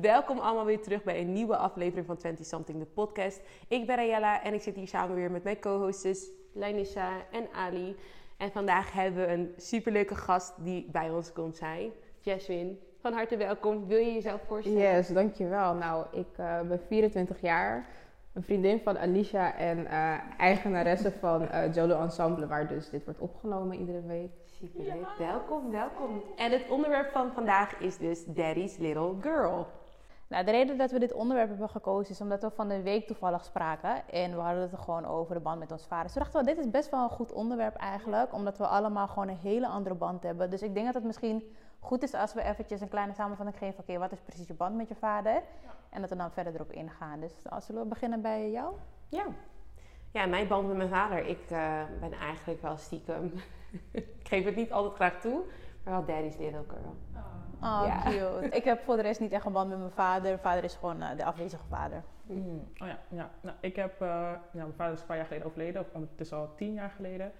Welkom allemaal weer terug bij een nieuwe aflevering van 20 Something, de podcast. Ik ben Ayala en ik zit hier samen weer met mijn co-hosts Lainissa en Ali. En vandaag hebben we een superleuke gast die bij ons komt zijn. Jasmine, van harte welkom. Wil je jezelf voorstellen? Yes, dankjewel. Nou, ik uh, ben 24 jaar, een vriendin van Alicia en uh, eigenaresse van uh, Jolo Ensemble, waar dus dit wordt opgenomen iedere week. Superleuk. Ja. Welkom, welkom. En het onderwerp van vandaag is dus Daddy's Little Girl. Nou, de reden dat we dit onderwerp hebben gekozen is omdat we van de week toevallig spraken. En we hadden het er gewoon over de band met ons vader. Dus we dachten, dit is best wel een goed onderwerp eigenlijk. Omdat we allemaal gewoon een hele andere band hebben. Dus ik denk dat het misschien goed is als we eventjes een kleine samenvatting geven. Oké, wat is precies je band met je vader? Ja. En dat we dan verder erop ingaan. Dus als zullen we beginnen bij jou? Ja. Ja, mijn band met mijn vader. Ik uh, ben eigenlijk wel stiekem. ik geef het niet altijd graag toe. Maar wel daddy's little girl. Oh, ja. cute. Ik heb voor de rest niet echt een band met mijn vader. Mijn vader is gewoon uh, de afwezige vader. Mm. Oh ja, ja. Nou, ik heb... Uh, ja, mijn vader is een paar jaar geleden overleden. Of het is al tien jaar geleden.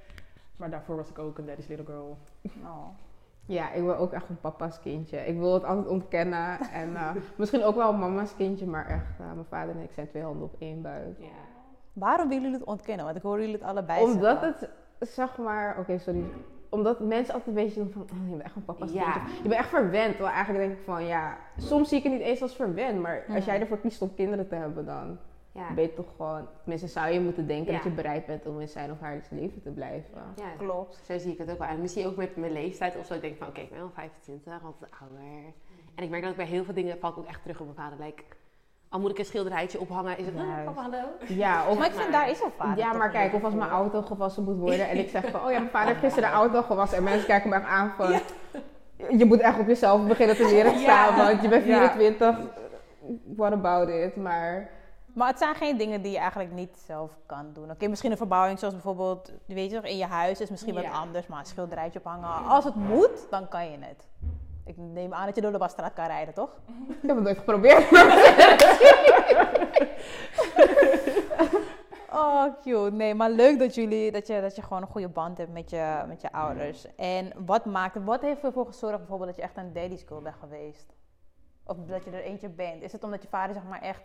Maar daarvoor was ik ook een daddy's little girl. Oh. Ja, ik ben ook echt een papa's kindje. Ik wil het altijd ontkennen. En uh, misschien ook wel mama's kindje. Maar echt, mijn vader en ik zijn twee handen op één buik. Ja. Waarom willen jullie het ontkennen? Want ik hoor jullie het allebei Omdat zeggen. het, zeg maar... Oké, okay, sorry omdat mensen altijd een beetje doen van, oh, je bent echt een papa's ja. Je bent echt verwend. Wel eigenlijk denk ik van, ja, soms zie ik het niet eens als verwend. Maar als jij ervoor kiest om kinderen te hebben, dan ja. ben je toch gewoon... Tenminste, zou je moeten denken dat je bereid bent om in zijn of haar leven te blijven. Ja, klopt. Zo zie ik het ook wel. En misschien ook met mijn leeftijd of zo. Ik denk van, oké, okay, ik ben al 25, altijd ouder. En ik merk dat ik bij heel veel dingen val ik ook echt terug op mijn vader. Like, al moet ik een schilderijtje ophangen, is het, oh, papa, hallo? Ja, of, maar ik vind daar is al vader. Ja, maar kijk, of als mijn auto gewassen moet worden en ik zeg van, oh ja, mijn vader heeft gisteren de auto gewassen. En mensen kijken me echt aan van, je moet echt op jezelf beginnen te leren staan, ja. want je bent 24, what about it? Maar... Maar het zijn geen dingen die je eigenlijk niet zelf kan doen. Oké, misschien een verbouwing zoals bijvoorbeeld, weet je nog, in je huis is misschien wat anders, maar een schilderijtje ophangen. Als het moet, dan kan je het. Ik neem aan dat je door de Wasstraat kan rijden, toch? Ik heb het nooit geprobeerd. oh, cute. Nee, maar leuk dat, jullie, dat, je, dat je gewoon een goede band hebt met je, met je ouders. En wat maakt, wat heeft ervoor gezorgd bijvoorbeeld dat je echt een daddy school bent geweest? Of dat je er eentje bent? Is het omdat je vader zeg maar echt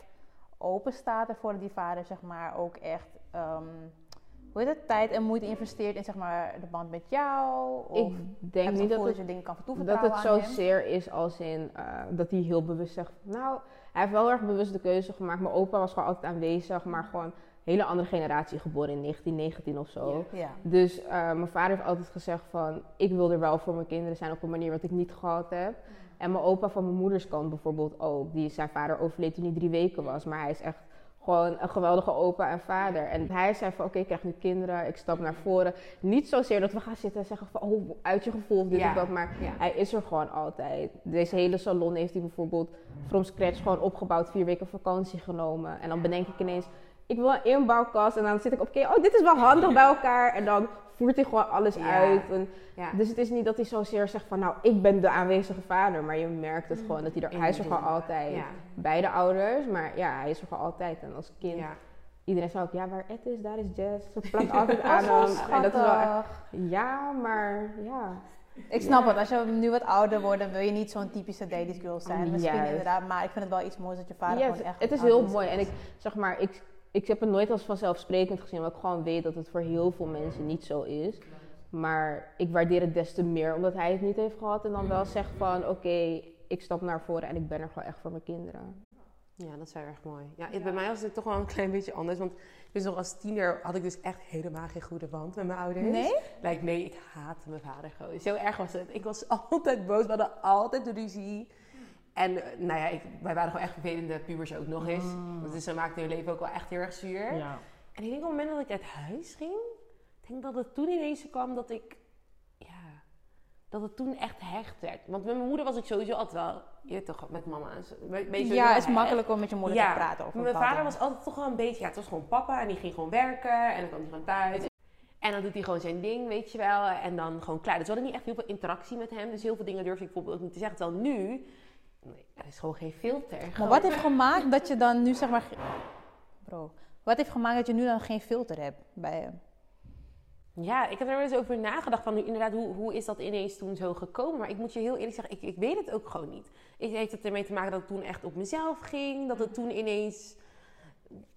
open staat ervoor dat die vader zeg maar ook echt... Um, hoe heet het, tijd en moeite investeert in zeg maar, de band met jou? Of ik denk niet dat, het, je dingen kan dat het zozeer is als in uh, dat hij heel bewust zegt. Nou, hij heeft wel erg bewust de keuze gemaakt. Mijn opa was gewoon altijd aanwezig, maar gewoon een hele andere generatie geboren in 1919 of zo. Ja. Dus uh, mijn vader heeft altijd gezegd van ik wil er wel voor mijn kinderen zijn op een manier wat ik niet gehad heb. En mijn opa van mijn moeders kant bijvoorbeeld ook. Die, zijn vader overleed toen hij drie weken was. Maar hij is echt gewoon een geweldige opa en vader. En hij zei van, oké, okay, ik krijg nu kinderen, ik stap naar voren. Niet zozeer dat we gaan zitten en zeggen van, oh, uit je gevoel dit ja. of dat. Maar ja. hij is er gewoon altijd. Deze hele salon heeft hij bijvoorbeeld from scratch gewoon opgebouwd. Vier weken vakantie genomen. En dan bedenk ik ineens, ik wil een inbouwkast. En dan zit ik op, oké, okay, oh, dit is wel handig bij elkaar. En dan voert hij gewoon alles ja. uit. En, ja. Dus het is niet dat hij zozeer zegt van, nou, ik ben de aanwezige vader. Maar je merkt het gewoon, dat hij er, hij is er gewoon altijd. Ja. Bij de ouders, maar ja, hij is er gewoon altijd. En als kind, iedereen zou ook, ja, waar Ed is, daar is Jess. Ze plakt altijd aan hem. En dat is wel echt, ja, maar ja. Ik snap het. Als je nu wat ouder wordt, dan wil je niet zo'n typische daddy's girl zijn. Misschien yes. inderdaad. Maar ik vind het wel iets moois dat je vader yes, gewoon echt... Het is heel mooi. En ik zeg maar, ik ik heb het nooit als vanzelfsprekend gezien, omdat ik gewoon weet dat het voor heel veel mensen niet zo is. Maar ik waardeer het des te meer omdat hij het niet heeft gehad en dan wel zegt van oké, okay, ik stap naar voren en ik ben er gewoon echt voor mijn kinderen. Ja, dat is wel erg mooi. Ja, ja, bij mij was het toch wel een klein beetje anders. Want dus nog als tiener had ik dus echt helemaal geen goede band met mijn ouders. Nee? Like, nee, ik haatte mijn vader gewoon. Zo erg was het. Ik was altijd boos. We hadden altijd ruzie. En eh, nou ja, ik, wij waren gewoon echt vervelende pubers ook nog eens. Mm. Dus ze maakte hun leven ook wel echt heel erg zuur. Ja. En ik denk op het moment dat ik uit huis ging, denk dat het toen ineens kwam dat ik, ja, dat het toen echt hecht werd. Want met mijn moeder was ik sowieso altijd wel, je toch, met mama. Ja, het is makkelijk om met je moeder te praten over Mijn vader was altijd toch wel een beetje, ja, het was gewoon papa en die ging gewoon werken en dan kwam hij gewoon thuis. En dan doet hij gewoon zijn ding, weet je wel. En dan gewoon klaar. Dus we hadden niet echt heel veel interactie met hem. Dus heel veel dingen durfde ik bijvoorbeeld ook niet te zeggen. Terwijl nu Nee, er is gewoon geen filter. Maar wat heeft gemaakt dat je dan nu zeg maar. Bro, wat heeft gemaakt dat je nu dan geen filter hebt bij hem? Ja, ik heb er wel eens over nagedacht van inderdaad, hoe, hoe is dat ineens toen zo gekomen? Maar ik moet je heel eerlijk zeggen, ik, ik weet het ook gewoon niet. Ik heeft het ermee te maken dat het toen echt op mezelf ging, dat het toen ineens,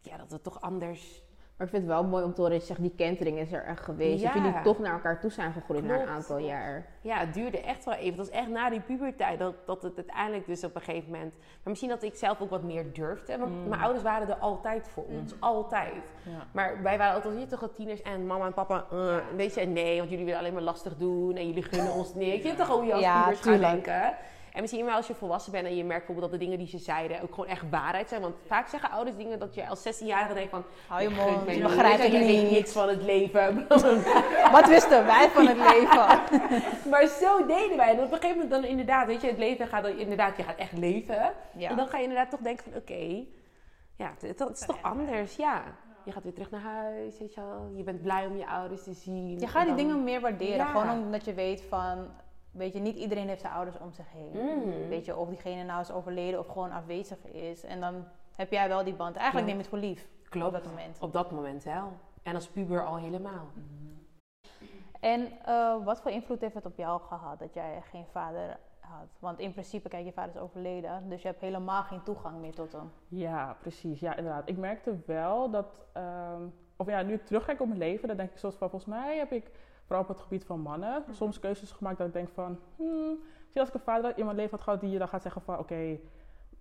ja, dat het toch anders. Maar ik vind het wel mooi om te horen dat je zegt, die kentering is er echt geweest. Ja. Dat jullie toch naar elkaar toe zijn gegroeid na een aantal jaar. Ja, het duurde echt wel even. Het was echt na die puberteit dat, dat het uiteindelijk dus op een gegeven moment... Maar misschien dat ik zelf ook wat meer durfde. Want Mm. mijn ouders waren er altijd voor ons, altijd. Ja. Maar wij waren altijd hier toch al tieners en mama en papa, eh, weet je, nee, want jullie willen alleen maar lastig doen en jullie gunnen ons niks. Je hebt toch gewoon je als Ja, pubers gaan tuurlijk. denken. En misschien wel als je volwassen bent en je merkt bijvoorbeeld dat de dingen die ze zeiden ook gewoon echt waarheid zijn. Want vaak zeggen ouders dingen dat je als 16-jarige denkt van... Hou je "Je gunt mond, je niet. begrijpt het niet. niks van het leven. Wat wisten wij van het leven? maar zo deden wij. En op een gegeven moment dan inderdaad, weet je, het leven gaat dan inderdaad, je gaat echt leven. Ja. En dan ga je inderdaad toch denken van, oké, ja, het, het is toch anders, ja. Je gaat weer terug naar huis, weet je wel. Je bent blij om je ouders te zien. Je gaat die dan- dingen meer waarderen. Ja. Gewoon omdat je weet van... Weet je, niet iedereen heeft zijn ouders om zich heen. Mhm. Weet je, of diegene nou is overleden of gewoon afwezig is. En dan heb jij wel die band. Eigenlijk neem je het voor lief. Klopt. Op dat moment. Op dat moment wel. En als puber al helemaal. En eh, wat voor invloed heeft het op jou gehad dat jij geen vader had? Want in principe, kijk, je vader is overleden. Dus je hebt helemaal geen toegang meer tot hem. Ja, precies. Ja, inderdaad. Ik merkte wel dat, ehm, of ja, nu ik terugkijk op mijn leven, dan denk ik zoals van, volgens mij heb ik vooral op het gebied van mannen soms keuzes gemaakt dat ik denk van, hmm, zie als ik een vader in mijn leven had gehad die je dan gaat zeggen van, oké,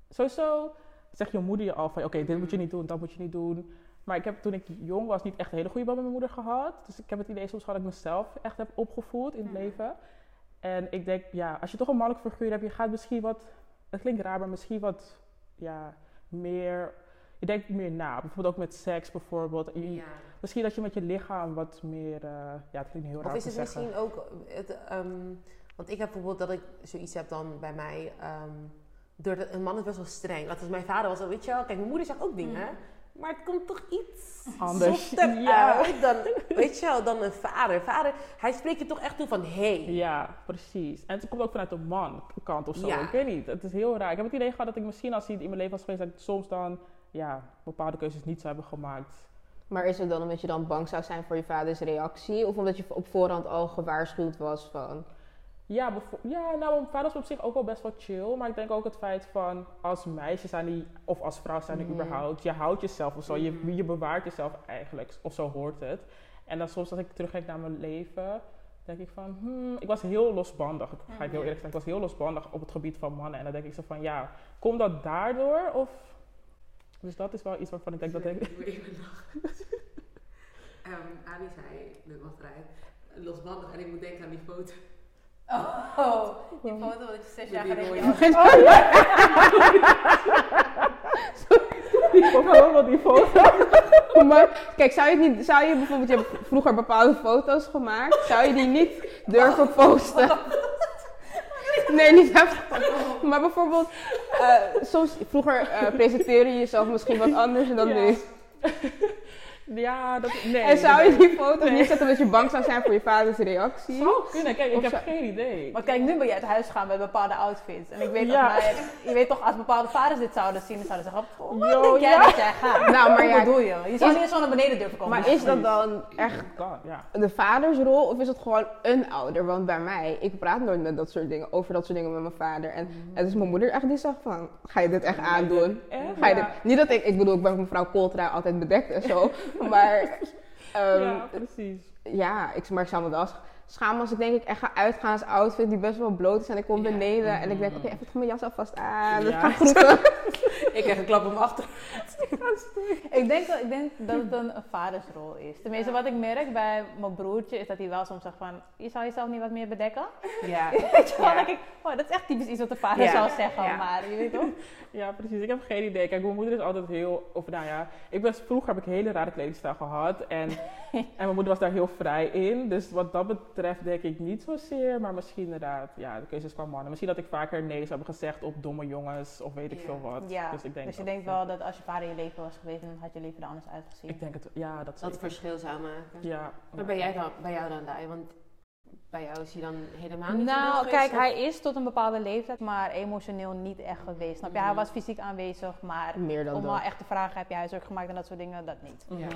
sowieso zeg je moeder je al van, oké, dit moet je niet doen, dat moet je niet doen. Maar ik heb toen ik jong was niet echt een hele goede band met mijn moeder gehad. Dus ik heb het idee soms dat ik mezelf echt heb opgevoed in het leven. En ik denk, ja, als je toch een mannelijk figuur hebt, je gaat misschien wat, het klinkt raar, maar misschien wat, ja, meer, je denkt meer na. Bijvoorbeeld ook met seks bijvoorbeeld. Je- Misschien dat je met je lichaam wat meer, eh, ja, het klinkt heel raar Of is het zeggen. misschien ook, het, ehm, want ik heb bijvoorbeeld dat ik zoiets heb dan bij mij, ehm door de, een man is best wel streng. Laat als mijn vader was, dan weet je wel, kijk, mijn moeder zegt ook dingen, maar het komt toch iets Anders, softer ja. uit dan, weet je wel, dan een vader. Vader, hij spreekt je toch echt toe van, hey. Ja, precies. En het komt ook vanuit de man kant of zo. Ja. Ik weet niet. Het is heel raar. Ik heb het idee gehad dat ik misschien als hij in mijn leven was geweest, dat ik soms dan ja, bepaalde keuzes niet zou hebben gemaakt. Maar is het dan omdat je dan bang zou zijn voor je vaders reactie? Of omdat je op voorhand al gewaarschuwd was van... Ja, ja, nou, mijn vader is op zich ook wel best wel chill. Maar ik denk ook het feit van als meisje zijn die, of als vrouw zijn die Mhm. überhaupt, je houdt jezelf of zo. Mhm. Je, je bewaart jezelf eigenlijk, of zo hoort het. En dan soms als ik terugkijk naar mijn leven, denk ik van, hmm, ik was heel losbandig. Ik ga ik heel eerlijk zeggen, ik was heel losbandig op het gebied van mannen. En dan denk ik zo van, ja, komt dat daardoor? Of... Dus dat is wel iets waarvan ik denk dat ik... Ik moet even lachen. um, Ali zei, dat was eruit, losbandig en ik moet denken aan die foto. Oh, die foto dat je zes jaar geleden was. Oh ja! ik vond gewoon wel die foto. Maar kijk, zou je, het niet, zou je bijvoorbeeld... Je hebt vroeger bepaalde foto's gemaakt. Zou je die niet durven posten? Nee, niet heftig. Maar bijvoorbeeld... eh, soms, vroeger eh, presenteerde je jezelf misschien wat anders dan Ja. nu. Ja, dat, nee. En zou je die foto's niet zetten omdat je bang zou zijn voor je vaders reactie? Zou kunnen, kijk, ik Of heb zou- geen idee. Want kijk, nu ben je uit huis gaan met bepaalde outfits. En ik weet, Ja. dat mijn, je weet toch, als bepaalde vaders dit zouden zien, dan zouden ze zeggen, oh, wat Yo, denk jij ja. dat jij gaat? Nou, maar ja, bedoel je? Je zou is- niet eens zo naar beneden durven komen. Maar is dat dan echt ja. de vadersrol of is het gewoon een ouder? Want bij mij, ik praat nooit met dat soort dingen, over dat soort dingen met mijn vader. En het is mijn moeder echt die zegt van, ga je dit echt aandoen? Echt? Ga je dit, niet dat ik, ik bedoel, ik ben mevrouw Coltra altijd bedekt en zo. maar ehm, ja, precies. ja, ik, maar ik zou me wel sch- schamen als ik denk ik echt ga uitgaan als outfit die best wel bloot is en ik kom Ja. beneden en ik denk, oké, even mijn jas alvast aan, ik Ja. ga groeten. Ik krijg een klap op mijn achter. Ik denk, dat, ik denk dat het een, een vadersrol is. Tenminste, wat ik merk bij mijn broertje is dat hij wel soms zegt van... Je zou jezelf niet wat meer bedekken? Ja. Weet je wel, Ja. dan denk ik, oh, dat is echt typisch iets wat de vader Ja. zou zeggen. Ja. Maar je weet toch? Ja, precies. Ik heb geen idee. Kijk, mijn moeder is altijd heel... Of nou ja, ik ben, vroeger heb ik een hele rare kledingstijl gehad. En, en mijn moeder was daar heel vrij in. Dus wat dat betreft denk ik niet zozeer. Maar misschien inderdaad, ja, de keuzes van mannen. Misschien dat ik vaker nee zou hebben gezegd op domme jongens of weet ik Ja. veel wat. Ja, Dus ik denk dus je denkt wel dat als je vader in je leven was geweest, dan had je leven er anders uitgezien. Ik denk het, ja, dat Dat het verschil zou maken. Ja. Maar ben jij dan, bij jou dan, Dai? Want bij jou is hij dan helemaal niet Nou, geweest, kijk, of- hij is tot een bepaalde leeftijd, maar emotioneel niet echt geweest. Snap je? Hij Mhm. was fysiek aanwezig, maar Meer dan om dat. wel echt te vragen, heb je huiswerk gemaakt en dat soort dingen, dat niet. Mhm. Ja.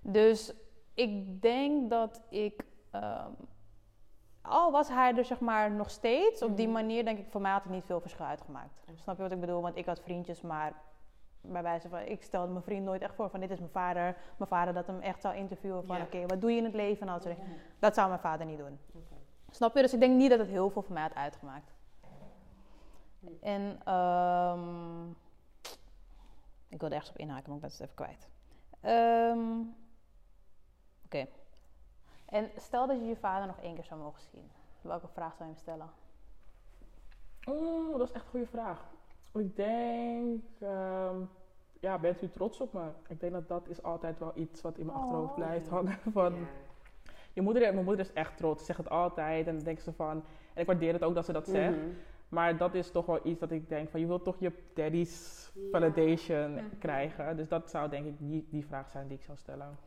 Dus ik denk dat ik ehm, al was hij er zeg maar nog steeds, op Mhm. die manier denk ik, voor mij had het niet veel verschil uitgemaakt. Snap je wat ik bedoel? Want ik had vriendjes, maar bij wijze van, ik stelde mijn vriend nooit echt voor van dit is mijn vader. Mijn vader dat hem echt zou interviewen van Ja. oké, wat doe je in het leven dat soort dingen. Dat zou mijn vader niet doen. Snap je? Dus ik denk niet dat het heel veel voor mij had uitgemaakt. En ehm ik wilde ergens op inhaken, maar ik ben het even kwijt. Ehm, Oké. En stel dat je je vader nog één keer zou mogen zien. Welke vraag zou je hem stellen? Oeh, dat is echt een goede vraag. Ik denk, ehm, ja, bent u trots op me? Ik denk dat dat is altijd wel iets wat in mijn Oh. achterhoofd blijft hangen. Van, je moeder, mijn moeder is echt trots, ze zegt het altijd en dan denkt ze van, en ik waardeer het ook dat ze dat zegt. Mhm. Maar dat is toch wel iets dat ik denk van, je wilt toch je daddy's validation krijgen. Dus dat zou denk ik die, die vraag zijn die ik zou stellen.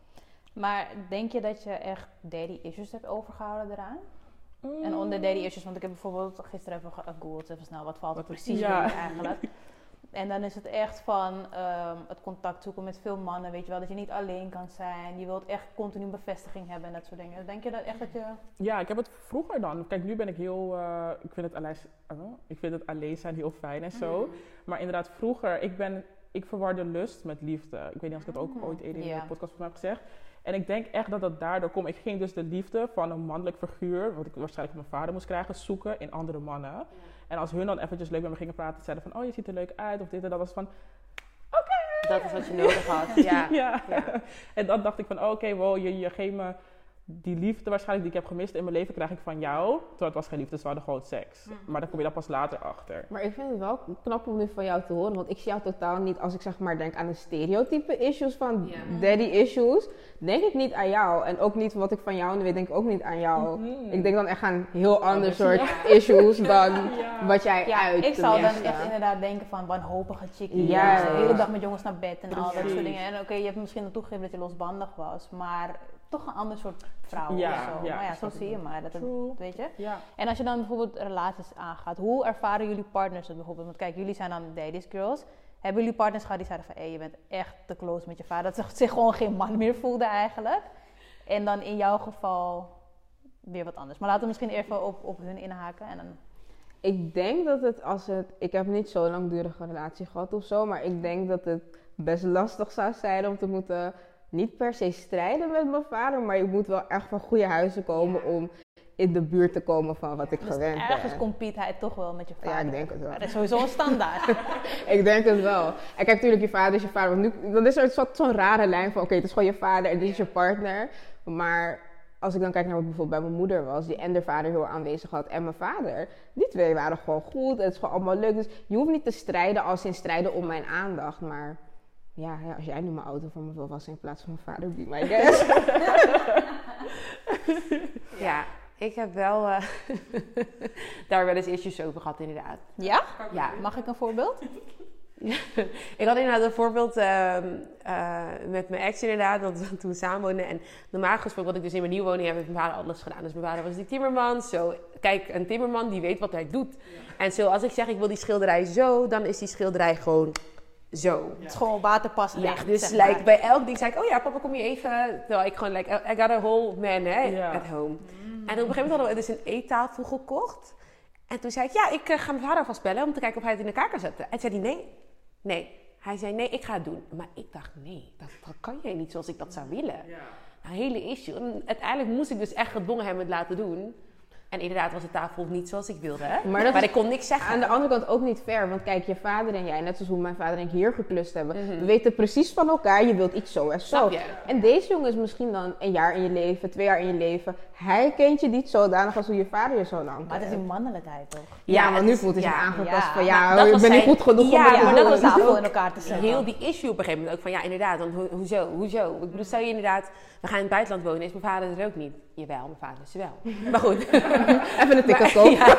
Maar denk je dat je echt daddy issues hebt overgehouden eraan? En Mm. onder daddy issues, want ik heb bijvoorbeeld gisteren even gegoogeld, even snel, wat valt er precies ja. eigenlijk? En dan is het echt van ehm, het contact zoeken met veel mannen, weet je wel, dat je niet alleen kan zijn. Je wilt echt continu bevestiging hebben en dat soort dingen. Denk je dat echt dat je... Ja, ik heb het vroeger dan. Kijk, nu ben ik heel. eh, ik, vind het alleen, eh, ik vind het alleen zijn heel fijn en zo. Maar inderdaad, vroeger, ik ben. Ik verwarde lust met liefde. Ik weet niet of ik het ook ooit eerder in de podcast van mij heb gezegd. En ik denk echt dat dat daardoor komt. Ik ging dus de liefde van een mannelijk figuur, wat ik waarschijnlijk van mijn vader moest krijgen, zoeken in andere mannen. En als hun dan eventjes leuk met me gingen praten, zeiden van, oh je ziet er leuk uit, of dit en dat, was van, Dat is wat je nodig had. Ja. ja. Ja. en dan dacht ik van, oké, wow, je, je geeft me die liefde waarschijnlijk die ik heb gemist in mijn leven, krijg ik van jou. Terwijl het was geen liefde, ze hadden gewoon seks. Mhm. Maar dan kom je daar pas later achter. Maar ik vind het wel knap om nu van jou te horen. Want ik zie jou totaal niet, als ik zeg maar denk aan de stereotype issues van daddy issues, denk ik niet aan jou. En ook niet wat ik van jou nu weet, denk ik ook niet aan jou. Mhm. Ik denk dan echt aan heel ander Anders, soort ja. issues dan Ja. wat jij Ja, uit. ik zou dan echt inderdaad denken van wanhopige chickie. Ja. De hele dag met jongens naar bed en al dat soort dingen. En oké, je hebt misschien al toegegeven dat je losbandig was, maar toch een ander soort vrouw Ja, of zo. ja, maar ja, ik zo zie je maar. Dat het, weet je? Ja. En als je dan bijvoorbeeld relaties aangaat, hoe ervaren jullie partners het bijvoorbeeld? Want kijk, jullie zijn dan daddy's girls. Hebben jullie partners gehad die zeiden van, hé, je bent echt te close met je vader. Dat ze zich gewoon geen man meer voelde eigenlijk. En dan in jouw geval weer wat anders. Maar laten we misschien even op, op hun inhaken. En dan, Ik denk dat het als het. Ik heb niet zo'n langdurige relatie gehad of zo, maar ik denk dat het best lastig zou zijn om te moeten. Niet per se strijden met mijn vader, maar je moet wel echt van goede huizen komen om in de buurt te komen van wat ik dus gewend ergens ben. compete hij toch wel met je vader. Ja, ik denk het wel. Dat is sowieso een standaard. Ik denk het wel. En kijk, natuurlijk, je vader is je vader. Want nu, dan is er zo'n rare lijn van: oké, het is gewoon je vader en dit is je partner. Maar als ik dan kijk naar wat bijvoorbeeld bij mijn moeder was, die en de vader heel aanwezig had en mijn vader, die twee waren gewoon goed. Het is gewoon allemaal leuk. Dus je hoeft niet te strijden als in strijden om mijn aandacht. Maar ja, ja, als jij nu mijn auto voor me wil wassen in plaats van mijn vader, be my guest. Ja, ik heb wel eh, daar wel eens issues over gehad, inderdaad. ja? Ja, Mag ik een voorbeeld? ik had inderdaad een voorbeeld ehm, eh, met mijn ex inderdaad, dat we toen samenwoonden. En normaal gesproken, wat ik dus in mijn nieuwe woning heb, heeft mijn vader alles gedaan. Dus mijn vader was die timmerman. Zo, kijk, een timmerman die weet wat hij doet. En zo, als ik zeg ik wil die schilderij zo, dan is die schilderij gewoon zo. Het is gewoon waterpas Ja, dus zeg maar. like, bij elk ding zei ik, oh ja, papa, kom je even. Terwijl ik gewoon, like, I got a whole man hè, at home. En op een gegeven moment hadden we dus een eettafel gekocht. En toen zei ik, ja, ik eh, ga mijn vader vast bellen om te kijken of hij het in elkaar kan zetten. En zei hij, nee, nee. Hij zei, nee, ik ga het doen. Maar ik dacht, nee, dat, dat kan jij niet zoals ik dat zou willen. Een hele issue. En uiteindelijk moest ik dus echt gedwongen hem het laten doen. En inderdaad was de tafel niet zoals ik wilde. Hè? Maar dat maar ik kon niks zeggen. Aan de andere kant ook niet fair. Want kijk, je vader en jij, net zoals hoe mijn vader en ik hier geklust hebben, Mhm. we weten precies van elkaar, je wilt iets zo en zo. Snap je? En deze jongen is misschien dan een jaar in je leven, twee jaar in je leven. Hij kent je niet zodanig als hoe je vader je zo lang Maar dat is kent. die mannelijkheid toch? Ja, Ja, want nu voelt hij zich ja, aangepast ja, van ja, dat ik ben niet goed genoeg Ja, om te maar dat was tafel in elkaar te zetten. Heel die issue op een gegeven moment ook van ja, inderdaad, want ho- hoezo, hoezo? Ik bedoel, stel je inderdaad, we gaan in het buitenland wonen, is mijn vader er ook niet? Jawel, mijn vader is er wel. Maar goed. Even een Maar- kopen. ja.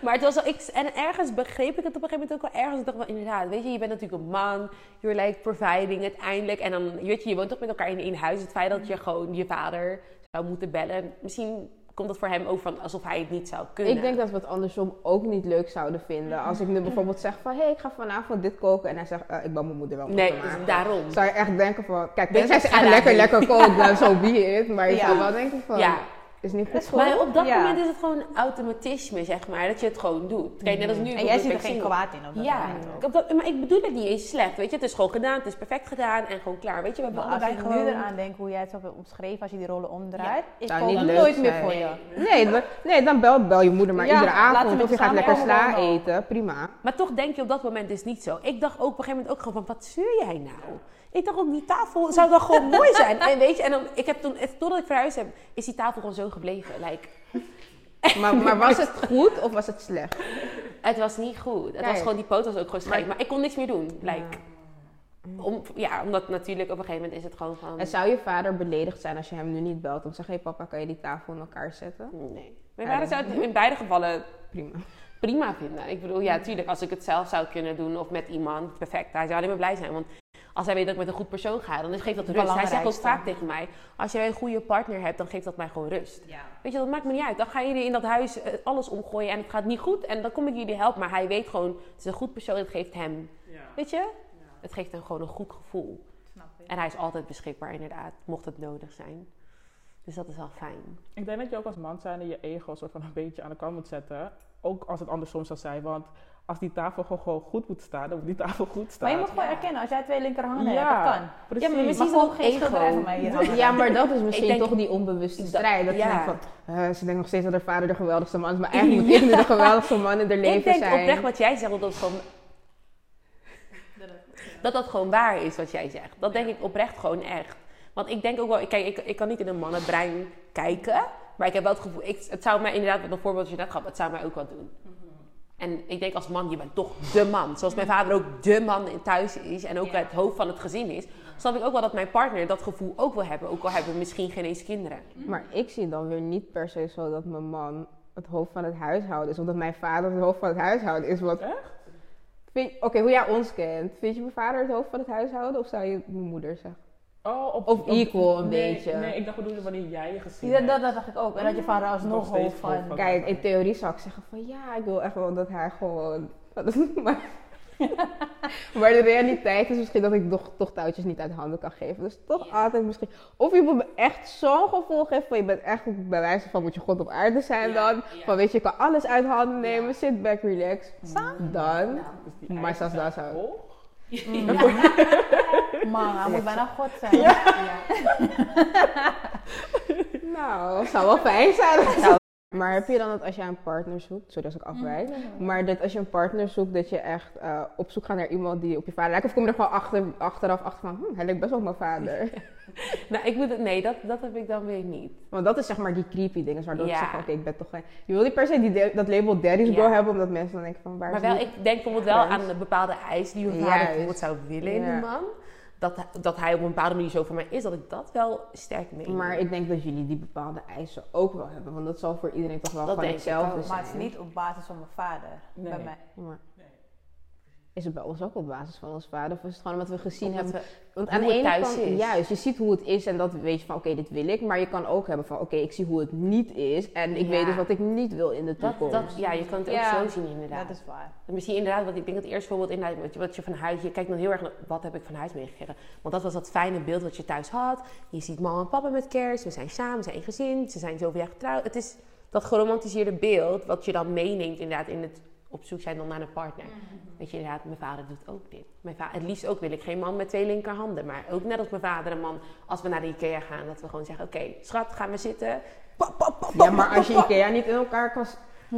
Maar het was wel, ik, en ergens begreep ik het op een gegeven moment ook wel ergens. Ik dacht wel, inderdaad, weet je, je bent natuurlijk een man, you're like providing uiteindelijk. En dan, weet je, je woont toch met elkaar in één huis. Het feit dat je gewoon je vader zou moeten bellen, misschien komt het voor hem over van alsof hij het niet zou kunnen? Ik denk dat we het andersom ook niet leuk zouden vinden. Als ik nu bijvoorbeeld zeg van, hé, ik ga vanavond dit koken. En hij zegt, eh, ik ben mijn moeder wel Nee, daarom. Zou je echt denken van, kijk, tenzij ze echt lekker, lekker kookt, dan zo be it. Maar je Ja. zou wel denken van, Ja. Is niet goed Maar op dat Ja. moment is het gewoon automatisme, zeg maar, dat je het gewoon doet. Kijk, net als nu. En jij ziet er geen kwaad in op dat Ja, moment ook. op dat- maar ik bedoel het niet eens slecht, weet je. Het is gewoon gedaan, het is perfect gedaan en gewoon klaar. Weet je, we hebben Maar als gewoon... nu eraan denk hoe jij het zo hebt omschreven, als je die rollen omdraait, niet leuk nooit meer voor je. Nee, dan- nee, dan bel, bel je moeder maar Ja, iedere avond. Of je gaat lekker sla eten, prima. Maar toch denk je op dat moment dus niet zo. Ik dacht ook op een gegeven moment ook gewoon van, wat zeur jij nou? Ik dacht ook, die tafel zou dan gewoon mooi zijn. En weet je, en dan, ik heb toen, totdat ik verhuisd heb, is die tafel gewoon zo gebleven. Like, Maar, maar was het goed of was het slecht? het was niet goed. Het was gewoon, die poot was ook gewoon scheef. Maar- Maar ik kon niks meer doen. Like, om, ja, omdat natuurlijk op een gegeven moment is het gewoon van... En zou je vader beledigd zijn als je hem nu niet belt om te zeggen, hé papa, kan je die tafel in elkaar zetten? Nee. Mijn vader zou het in beide gevallen Prima. Prima vinden. Ik bedoel, ja, tuurlijk, als ik het zelf zou kunnen doen of met iemand, perfect. Hij zou alleen maar blij zijn. Want als hij weet dat ik met een goed persoon ga, dan geeft dat rust. Hij zegt ook vaak tegen mij, als jij een goede partner hebt, dan geeft dat mij gewoon rust. Weet je, dat maakt me niet uit. Dan gaan jullie in dat huis eh, alles omgooien en het gaat niet goed. En dan kom ik jullie helpen. Maar hij weet gewoon, het is een goed persoon, het geeft hem, weet je? Het geeft hem gewoon een goed gevoel. En hij is altijd beschikbaar, inderdaad, mocht het nodig zijn. Dus dat is wel fijn. Ik denk dat je ook als man zijn je ego soort van een beetje aan de kant moet zetten. Ook als het andersom zou zijn. Want als die tafel gewoon, goed moet staan, dan moet die tafel goed staan. Maar je moet gewoon erkennen, als jij twee linkerhanden Ja, hebt, dat kan. Precies. Ja, maar misschien is geen ego. schilderij van mij hier. Ja, maar dat is misschien denk- toch die onbewuste strijd. Dat ja. van, eh, ze denkt nog steeds dat haar vader de geweldigste man is. Maar eigenlijk moet ik nu de geweldigste man in haar leven ik denk zijn. oprecht wat jij zegt, dat dat gewoon... Dat dat gewoon waar is wat jij zegt. Dat denk ik oprecht gewoon echt. Want ik denk ook wel... Kijk, ik, ik kan niet in een mannenbrein kijken. Maar ik heb wel het gevoel... Ik, het zou mij inderdaad, wat een voorbeeld dat je net gaf, het zou mij ook wel doen. En ik denk als man, je bent toch de man. Zoals mijn vader ook de man in thuis is. En ook Ja. het hoofd van het gezin is. Snap ik ook wel dat mijn partner dat gevoel ook wil hebben. Ook al hebben we misschien geen eens kinderen. Maar ik zie dan weer niet per se zo dat mijn man het hoofd van het huishouden is. Of dat mijn vader het hoofd van het huishouden is. Want, Echt? Oké, hoe jij ons kent. Vind je mijn vader het hoofd van het huishouden? Of zou je mijn moeder zeggen? Oh, op, Of op- equal een nee, beetje. Nee, ik dacht bedoelde wanneer jij je gezien Ja, hebt. dat, dat dacht ik ook. En dat je vader Nog alsnog hoofd van... van- Kijk, in theorie zou ik zeggen van ja, ik wil echt wel dat hij gewoon... maar, maar de realiteit is misschien dat ik toch, toch touwtjes niet uit handen kan geven. Dus toch altijd misschien... Of je moet me echt zo'n gevoel geven van je bent echt bij wijze van moet je God op aarde zijn dan. Van weet je, je kan alles uit handen nemen, sit back, relax. Dan. Dus die Maar zelfs daar zijn zou- hoog. Man, hij moet bijna God zijn. Nou, zou wel fijn zijn. Maar heb je dan dat als je een partner zoekt, als ik afwijk, maar dat als je een partner zoekt, dat je echt eh, op zoek gaat naar iemand die op je vader lijkt? Of kom je er gewoon achter, achteraf achter van, hm, hij lijkt best wel op mijn vader? Nou, ik moet het... Nee, dat, dat heb ik dan weer niet. Want dat is zeg maar die creepy dingen, waardoor ik Ja. zeg, oké, ik ben toch geen... Je wil niet per se die de- dat label daddy's Ja. girl hebben, omdat mensen dan denken van, waar Maar wel, die? ik denk bijvoorbeeld wel aan bepaalde eis die mijn vader bijvoorbeeld zou willen in een man. Dat, dat hij op een bepaalde manier zo voor mij is, dat ik dat wel sterk meen. Maar ik denk dat jullie die bepaalde eisen ook wel hebben, want dat zal voor iedereen toch wel Dat gewoon denk ik hetzelfde zijn. Maar het is niet op basis van mijn vader. Nee. Bij mij. Maar is het bij ons ook op basis van ons vader? Of is het gewoon omdat we gezien Omdat hebben we- Want hoe aan de het ene thuis kant, is. juist, je ziet hoe het is en dat weet je van, oké, dit wil ik. Maar je kan ook hebben van, oké, ik zie hoe het niet is. En ik Ja. weet dus wat ik niet wil in de toekomst. dat, ja, je kan het ook Ja, zo zien inderdaad. Dat is waar. Misschien inderdaad, wat ik denk dat het eerste voorbeeld inderdaad, wat je, wat je van huis, je kijkt dan heel erg naar wat heb ik van huis meegekregen. Want dat was dat fijne beeld wat je thuis had. Je ziet mama en papa met kerst, we zijn samen, we zijn een gezin, ze zijn zoveel jaar getrouwd. Het is dat geromantiseerde beeld wat je dan meeneemt inderdaad in het op zoek zijn dan naar een partner. Weet je inderdaad, mijn vader doet ook dit. Mijn va- het liefst ook wil ik geen man met twee linkerhanden. Maar ook net als mijn vader een man, als we naar de Ikea gaan, dat we gewoon zeggen, oké, schat, gaan we zitten. Ja, maar als je. Ikea niet in elkaar kan...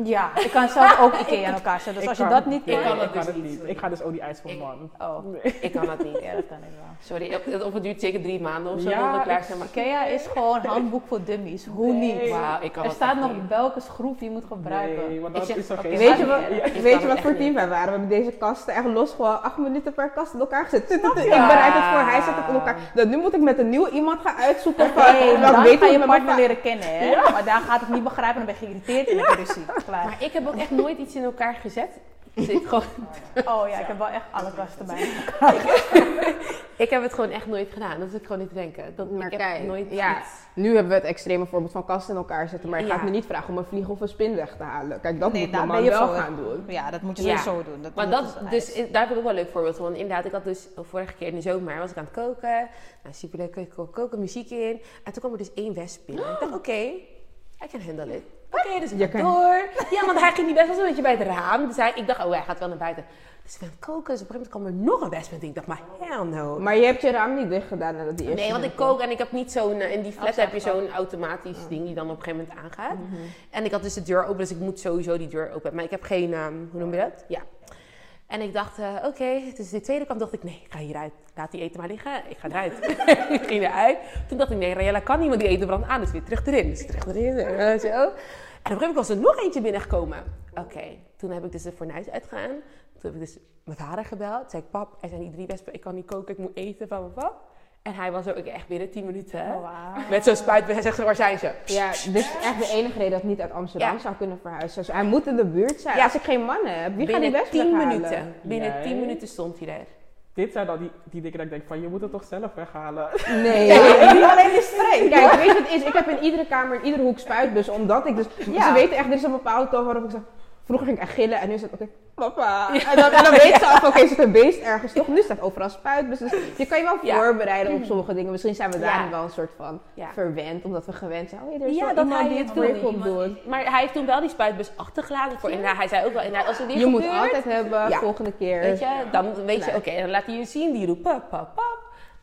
Ja, ik kan zelf ook Ikea aan elkaar zetten. Dus Ik als je dat niet kan... kan dat ik kan dus het niet, niet. Ik ga dus ook die voor Ik- man. Oh, Nee. Ik kan dat niet. ja, dat kan ik wel. Sorry, of, of het duurt zeker drie maanden of zo, Ja, klaar zijn. Maar Ikea is gewoon handboek voor dummies. Hoe Nee. niet? wauw, ik kan Er staat nog niet. welke schroef je moet gebruiken. Nee, want dat zeg- is geen... Weet je wat, weet je wat voor team wij waren? We hebben deze kasten echt los gewoon acht minuten per kast in elkaar gezet. Ik bereid het voor, hij zet het in elkaar. Dan nu moet ik met een nieuw iemand gaan uitzoeken van... Nee, dan ga je partner leren kennen, hè? Maar daar gaat het niet begrijpen, dan ben je geïrriteerd en dan heb je ruzie. Klaar. Maar ik heb ook echt nooit iets in elkaar gezet Dus ik, gewoon, Oh ja, ik heb wel echt alle kasten bij. ik heb het gewoon echt nooit gedaan. Dat is ik gewoon niet te denken. Dat, Maar ik heb nooit ja. iets- Nu hebben we het extreme voorbeeld van kasten in elkaar zetten. Maar je gaat Ja. me niet vragen om een vlieg of een spin weg te halen. Kijk, dat Nee, moet je wel gaan doen. Ja, dat moet je Ja. sowieso doen. Dat Maar dat, dus daar heb ik ook wel een leuk voorbeeld van. Inderdaad, ik had dus vorige keer in de zomer was ik aan het koken. Nou, superleuk, ik kon koken, muziek in. En toen kwam er dus één wesp binnen. Ik dacht, oké, I can handle it. Oké, dus ik kan- door. Ja, want hij ging niet best wel zo'n beetje bij het raam. Dus hij, ik dacht, oh, hij gaat wel naar buiten. Dus ik ben koken. Dus op een gegeven moment kwam er nog een wesp. En ik dacht, maar hell no. Maar je hebt je raam niet dicht gedaan nadat die eerste Nee, want ik kook en ik heb niet zo'n... eh, In die flat heb je zo'n automatisch ding die dan op een gegeven moment aangaat. En ik had dus de deur open, dus ik moet sowieso die deur open. Maar ik heb geen... ehm, hoe noem je dat? Ja. En ik dacht, eh, oké, dus de tweede kwam dacht ik, nee, ik ga hieruit. Laat die eten maar liggen, ik ga eruit. ik ging eruit. Toen dacht ik, nee, Rayella kan niet, want die eten brandt aan. Dus weer terug erin, dus terug erin, zo. En op een gegeven moment was er nog eentje binnengekomen. Oké, toen heb ik dus de fornuis uitgegaan. Toen heb ik dus mijn vader gebeld. Zei ik, pap, er zijn die drie wespen, ik kan niet koken, ik moet eten, van pap. En hij was ook echt binnen 10 minuten. Oh, wauw. Met zo'n spuit, hij zegt, waar zijn ze? Ja, dit is echt de enige reden dat niet uit Amsterdam Ja. zou kunnen verhuizen. Dus hij moet in de buurt zijn. Ja. Als ik geen mannen heb, wie gaat die binnen best 10 weghalen? minuten. Binnen Jij? 10 minuten stond hij er. Dit zijn dan die, die dingen dat ik denk van, je moet het toch zelf weghalen. Nee. Niet alleen die spray. Kijk, weet je wat het is? Ik heb in iedere kamer, in iedere hoek spuitbussen. Omdat ik dus... Ja. Ze weten echt, er is een bepaalde toon waarop ik zeg... Vroeger ging ik echt gillen en nu is het, oké, papa. En dan, en dan weet ze af, oké, er zit een beest ergens toch? Nu staat overal spuitbussen. Dus je kan je wel Ja. voorbereiden op sommige dingen. Misschien zijn we Ja. daarin wel een soort van Ja. verwend. Omdat we gewend zijn. Oh, ja, er is Ja, dat iemand hij die het het wil. break-up doet. Maar hij heeft toen wel die spuitbus achtergelaten. Voor, inderdaad, hij zei ook wel, als er weer Je moet altijd hebben, Ja. volgende keer. Weet je, dan weet je, oké, dan laat hij je zien, die roept pap,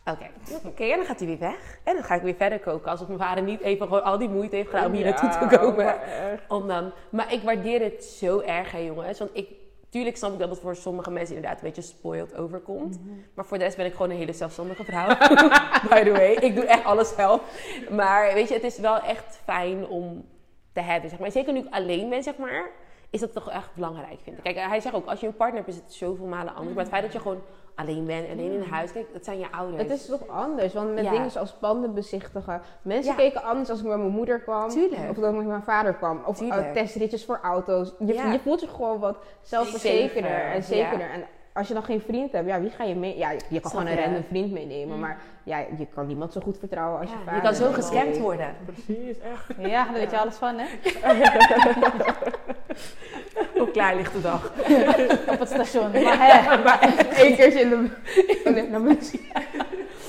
Oké, oké, en dan gaat hij weer weg. En dan ga ik weer verder koken. Alsof mijn vader niet even gewoon al die moeite heeft gedaan om hier naartoe te komen. maar. Om dan, maar ik waardeer het zo erg, hè, jongens. Want ik, tuurlijk snap ik dat het voor sommige mensen inderdaad een beetje spoiled overkomt. Maar voor de rest ben ik gewoon een hele zelfstandige vrouw. By the way, ik doe echt alles zelf. Maar weet je, het is wel echt fijn om te hebben, zeg maar. Zeker nu ik alleen ben, zeg maar, is dat toch echt belangrijk, vind ik. Kijk, hij zegt ook, als je een partner hebt, is het zoveel malen anders. Maar het feit dat je gewoon alleen bent, alleen in huis, kijk, dat zijn je ouders. Het is toch anders, want met Ja. dingen zoals panden bezichtigen. Mensen Ja. keken anders als ik met mijn moeder kwam. Tuurlijk. Of dat ik met mijn vader kwam. Of uh, testritjes voor auto's. Je, Ja. je voelt je gewoon wat zelfverzekerder Zeker, en zekerder. En als je dan geen vriend hebt, ja, wie ga je mee? Ja, je, je kan Snap gewoon een random vriend meenemen. Maar ja, je kan niemand zo goed vertrouwen als je vader. je kan zo gescamd worden. Precies, echt. Ja, daar weet je alles van, hè? Klaar ligt de dag. Op het station. Maar hè, Maar één keertje in de... Oh, moet ik-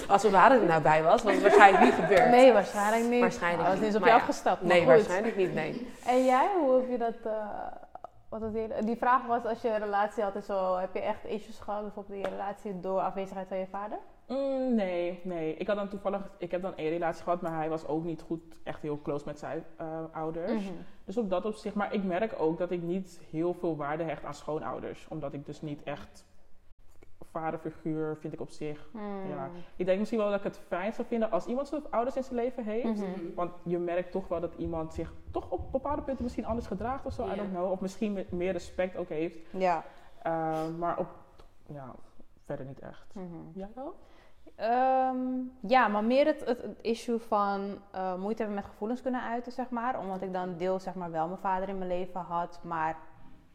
Als vader er nou bij was, was het waarschijnlijk niet gebeurd. nee, waarschijnlijk niet. Waarschijnlijk Dat is niet niet, op je maar ja. Nee, goed. waarschijnlijk niet, nee. En jij, hoe heb je dat... eh, wat was die, die vraag was, als je een relatie had en zo, heb je echt issues gehad, bijvoorbeeld in je relatie, door afwezigheid van je vader? Mm, nee, nee. Ik had dan toevallig, ik heb dan één relatie gehad, maar hij was ook niet goed, echt heel close met zijn eh, ouders. Mhm. Dus op dat opzicht, maar ik merk ook dat ik niet heel veel waarde hecht aan schoonouders. Omdat ik dus niet echt vaderfiguur vind ik op zich. Hmm. Ja. Ik denk misschien wel dat ik het fijn zou vinden als iemand zijn ouders in zijn leven heeft. Mhm. Want je merkt toch wel dat iemand zich toch op bepaalde punten misschien anders gedraagt of zo. Ja. I don't know. Of misschien meer respect ook heeft. Ja. Uh, maar op, ja, verder niet echt. Mhm. Jij wel? Ehm, ja, maar meer het, het, het issue van eh, moeite hebben met gevoelens kunnen uiten, zeg maar. Omdat ik dan deels, zeg maar, wel mijn vader in mijn leven had, maar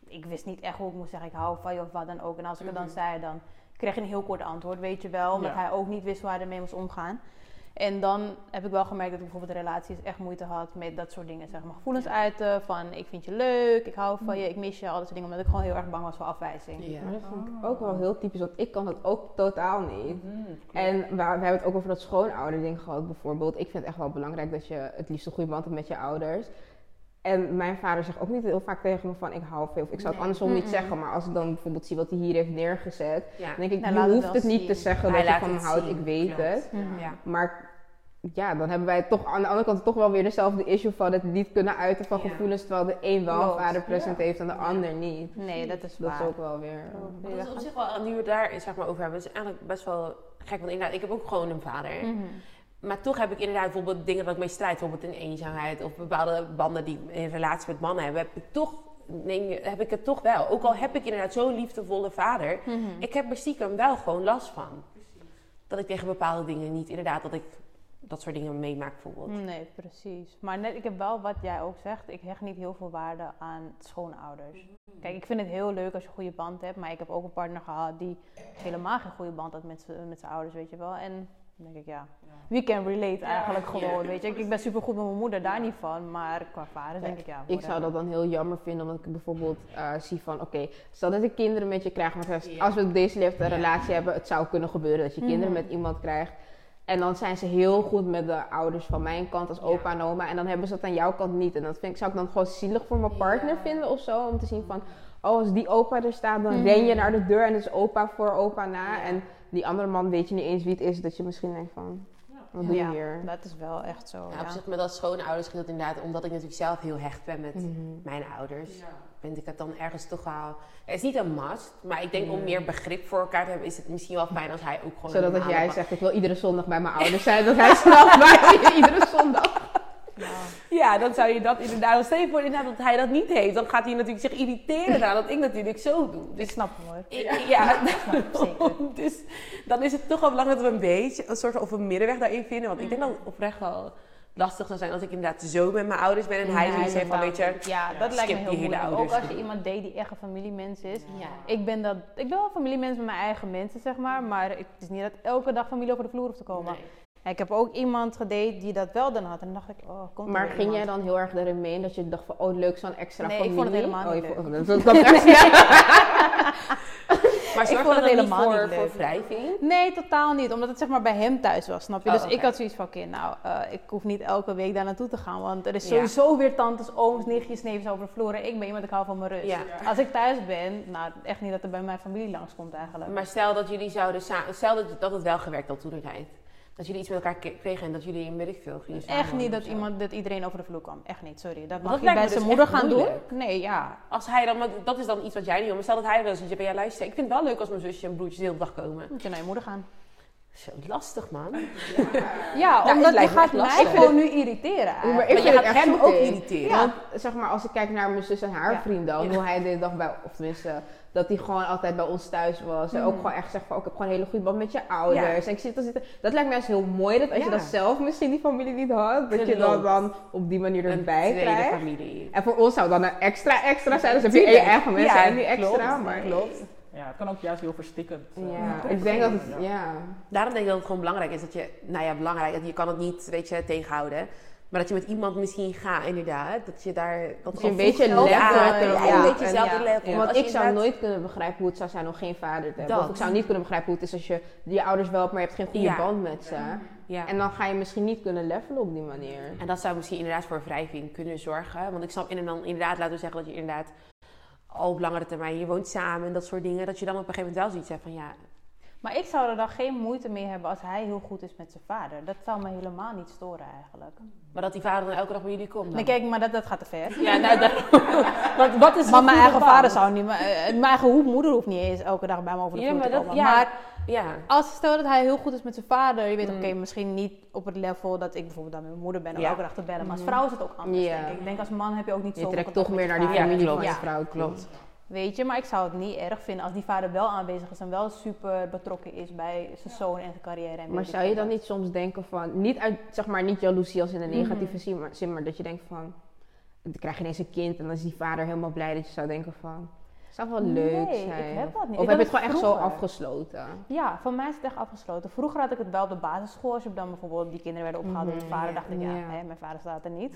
ik wist niet echt hoe ik moest zeggen, ik hou van je of wat dan ook. En als ik het dan Mhm. zei, dan kreeg je een heel kort antwoord, weet je wel. Omdat Ja. hij ook niet wist hoe hij ermee moest omgaan. En dan heb ik wel gemerkt dat ik bijvoorbeeld relaties echt moeite had met dat soort dingen. Zeg maar gevoelens uiten van ik vind je leuk, ik hou van je, ik mis je, al dat soort dingen. Omdat ik gewoon heel erg bang was voor afwijzing. Ja. Maar dat vind ik ook wel heel typisch, want ik kan dat ook totaal niet. Mhm. En we, we hebben het ook over dat schoonouderding gehad bijvoorbeeld. Ik vind het echt wel belangrijk dat je het liefst een goede band hebt met je ouders. En mijn vader zegt ook niet heel vaak tegen me van ik hou veel. Of ik zou het Nee. andersom niet zeggen, maar als ik dan bijvoorbeeld zie wat hij hier heeft neergezet, Ja. dan denk ik, Nou, je laat het hoeft het niet te zeggen Hij dat je van me het houdt, ik weet klopt. het. Ja. Maar ja, dan hebben wij toch aan de andere kant toch wel weer dezelfde issue van het niet kunnen uiten van Ja. gevoelens, terwijl de een wel een Klopt. vaderpresent Ja. heeft en de ander niet. Nee, dat is Dat waar. is ook wel weer... Dat is op zich wel, nu we het daar zeg maar, over hebben, is eigenlijk best wel gek. Want inderdaad, ik heb ook gewoon een vader. Mhm. Maar toch heb ik inderdaad bijvoorbeeld dingen dat ik mee strijd. Bijvoorbeeld in eenzaamheid of bepaalde banden die in relatie met mannen hebben. Heb ik, toch, neem heb ik het toch wel. Ook al heb ik inderdaad zo'n liefdevolle vader. Mhm. Ik heb er stiekem wel gewoon last van. Dat ik tegen bepaalde dingen niet, inderdaad, dat ik dat soort dingen meemaakt bijvoorbeeld. Nee, precies. Maar net, ik heb wel wat jij ook zegt. Ik hecht niet heel veel waarde aan schoonouders. Kijk, ik vind het heel leuk als je een goede band hebt. Maar ik heb ook een partner gehad die helemaal geen goede band had met zijn ouders, weet je wel. En dan denk ik, ja, we can relate eigenlijk gewoon, weet je. Ik, ik ben supergoed met mijn moeder, daar niet van. Maar qua vader denk ik, ja, Ik zou dat dan heel jammer vinden, omdat ik bijvoorbeeld eh, zie van, oké, stel dat ik kinderen met je krijg, maar als- we op deze leeftijd een relatie hebben, het zou kunnen gebeuren dat je kinderen Mhm. met iemand krijgt. En dan zijn ze heel goed met de ouders van mijn kant als opa en oma. En dan hebben ze dat aan jouw kant niet. En dat vind ik, zou ik dan gewoon zielig voor mijn partner vinden of zo. Om te zien van, oh, als die opa er staat, dan Mhm. ren je naar de deur en is opa voor opa na. En die andere man weet je niet eens wie het is. Dat je misschien denkt van, wat doe je Ja, hier? dat is wel echt zo, Ja, ja. op zich met als schoonouders scheelt inderdaad, omdat ik natuurlijk zelf heel hecht ben met Mhm. mijn ouders, vind ik het dan ergens toch wel... Het is niet een must, maar ik denk om meer begrip voor elkaar te hebben, is het misschien wel fijn als hij ook gewoon... Zodat als jij zegt, ik wil iedere zondag bij mijn ouders zijn, dat hij snapt bij je iedere zondag. Ja, dan zou je dat inderdaad... Stel je voor inderdaad dat hij dat niet heeft, dan gaat hij natuurlijk zich irriteren aan dat ik natuurlijk zo doe. ik Dus snap hem hoor. ik- ja, zeker. dus dan is het toch wel belangrijk dat we een beetje een soort of een middenweg daarin vinden. Want ik denk dat het oprecht wel lastig zou zijn als ik inderdaad zo met mijn ouders ben en hij zoiets heeft van, weet je... Ja, dat lijkt me heel moeilijk. Ook als je iemand deed die echt een familiemens is. Ja. Ik ben, dat, ik ben wel familiemens met mijn eigen mensen, zeg maar. Maar het is niet dat elke dag familie over de vloer hoeft te komen. Nee. Ik heb ook iemand gedate die dat wel dan had. En dan dacht ik, oh, komt Maar ging jij dan heel erg daarin mee dat je dacht van, oh leuk, zo'n extra Nee, ik familie? vond het helemaal oh, niet leuk. vond- dat, Maar Ik vond dat het dan niet helemaal voor, niet voor wrijving? Nee, totaal niet. Omdat het zeg maar bij hem thuis was, snap je? Oh, dus ik had zoiets van, oké, nou, eh, ik hoef niet elke week daar naartoe te gaan. Want er is Ja. sowieso weer tantes, ooms, nichtjes, neefjes over de vloer. En ik ben iemand, ik hou van mijn rust. Ja. Als ik thuis ben, nou, echt niet dat er bij mijn familie langskomt eigenlijk. Maar stel dat jullie zouden samen... Stel dat, dat het wel gewerkt had toen de tijd. Dat jullie iets met elkaar kregen en dat jullie in weet ik veel gingen Echt niet dat, iemand, dat iedereen over de vloer kwam. Echt niet, sorry. Dat dat mag je bij zijn dus moeder gaan moeilijk. doen. Nee, ja. Als hij dan... Dat is dan iets wat jij niet wil. Maar stel dat hij wel eens zegt, jij luister. Ik vind het wel leuk als mijn zusje en broertjes de hele dag komen. Moet je naar je moeder gaan. Zo lastig, man. Ja, het omdat je gaat mij gewoon nu irriteren. Maar ik Maar je vind het gaat echt hem ook irriteren. Want zeg maar, als ik kijk naar mijn zus en haar Ja. vriend dan, Ja. hoe hij de dag bij, of tenminste, dat hij gewoon altijd bij ons thuis was. En ook Mhm. gewoon echt zegt van, oh, ik heb gewoon een hele goede band met je ouders. En ik zit, zitten, dat lijkt me juist heel mooi, dat als je dat zelf misschien die familie niet had, dat je dat dan op die manier Een erbij tweede krijgt. familie. En voor ons zou dan een extra extra zijn, dus heb je één eigen mensen Ja, en die extra. klopt. Maar Klopt. Ja, het kan ook juist heel verstikkend. eh, ja, ik denk dat het, ja. Daarom denk ik dat het gewoon belangrijk is dat je, nou ja, belangrijk, dat je kan het niet, weet je, tegenhouden. Maar dat je met iemand misschien gaat, inderdaad. Dat je daar... Dat je een beetje zelf- level ja, hebt erop. ja, een Ja, beetje zelf level. Want ik zou inderdaad- nooit kunnen begrijpen hoe het zou zijn om geen vader te hebben. Of ik zou niet kunnen begrijpen hoe het is als je je ouders wel hebt, maar je hebt geen goede Ja. band met ze. Ja. En dan ga je misschien niet kunnen levelen op die manier. En dat zou misschien inderdaad voor wrijving kunnen zorgen. Want ik snap in en dan inderdaad, laten we zeggen dat je inderdaad al op langere termijn, je woont samen en dat soort dingen. Dat je dan op een gegeven moment wel zoiets hebt van ja, Maar ik zou er dan geen moeite mee hebben als hij heel goed is met zijn vader. Dat zou me helemaal niet storen eigenlijk. maar dat die vader dan elke dag bij jullie komt. dan. Nee, kijk, maar dat, dat gaat te ver. Ja, nou, dat, wat is Maar mijn eigen vader zou niet... Mijn, eh, mijn eigen hoe- moeder hoeft niet eens elke dag bij me over de Ja, maar te dat- komen. ja. Maar Ja, als stel dat hij heel goed is met zijn vader... Je weet, Mm. oké, misschien niet op het level dat ik bijvoorbeeld dan met mijn moeder ben... om Ja. elke dag te bellen. Maar als Mhm. vrouw is het ook anders, Ja. denk ik. Ik denk als man heb je ook niet Je zo trekt toch meer naar die familie van je vrouw. klopt. Weet je, maar ik zou het niet erg vinden als die vader wel aanwezig is... en wel super betrokken is bij zijn zoon en zijn carrière. En Maar zou je dan niet soms denken van, niet uit, zeg maar, niet jaloezie als in een Mhm. negatieve zin, maar, zin, maar dat je denkt van, dan krijg je ineens een kind en dan is die vader helemaal blij dat je zou denken van, zou wel leuk Nee, ik heb dat niet. Of Ik heb je het gewoon echt zo afgesloten? Ja, voor mij is het echt afgesloten. Vroeger had ik het wel op de basisschool. Als je dan bijvoorbeeld die kinderen werden opgehaald door de Mhm, vader, ja. dacht ik, ja, Ja. hè, mijn vader staat er niet.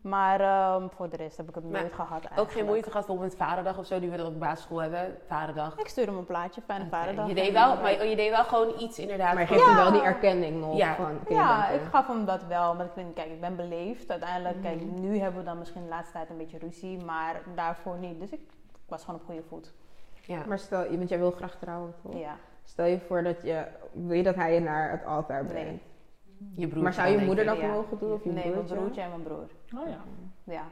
Maar ehm, voor de rest heb ik het Maar nooit gehad Ook eigenlijk. geen moeite gehad bijvoorbeeld met vaderdag of zo, die we dan op basisschool hebben. Vaderdag. Ik stuurde hem een plaatje, fijne vaderdag. Je deed wel, maar je deed wel gewoon iets inderdaad. Maar je geeft hem wel die erkenning nog. Ja. Van, Ja, ik gaf hem dat wel. Maar ik vind, kijk, ik ben beleefd. Uiteindelijk, kijk, Mhm. nu hebben we dan misschien de laatste tijd een beetje ruzie, maar daarvoor niet. Dus ik was gewoon op goede voet. Ja. Maar stel, want jij wil graag trouwen, toch? Ja. Stel je voor dat je, wil je dat hij je naar het altaar brengt? Nee. Je broer. Maar zou je moeder dat Ja. mogen doen of je Nee, mijn broertje? en mijn broer. Oh ja, Ja.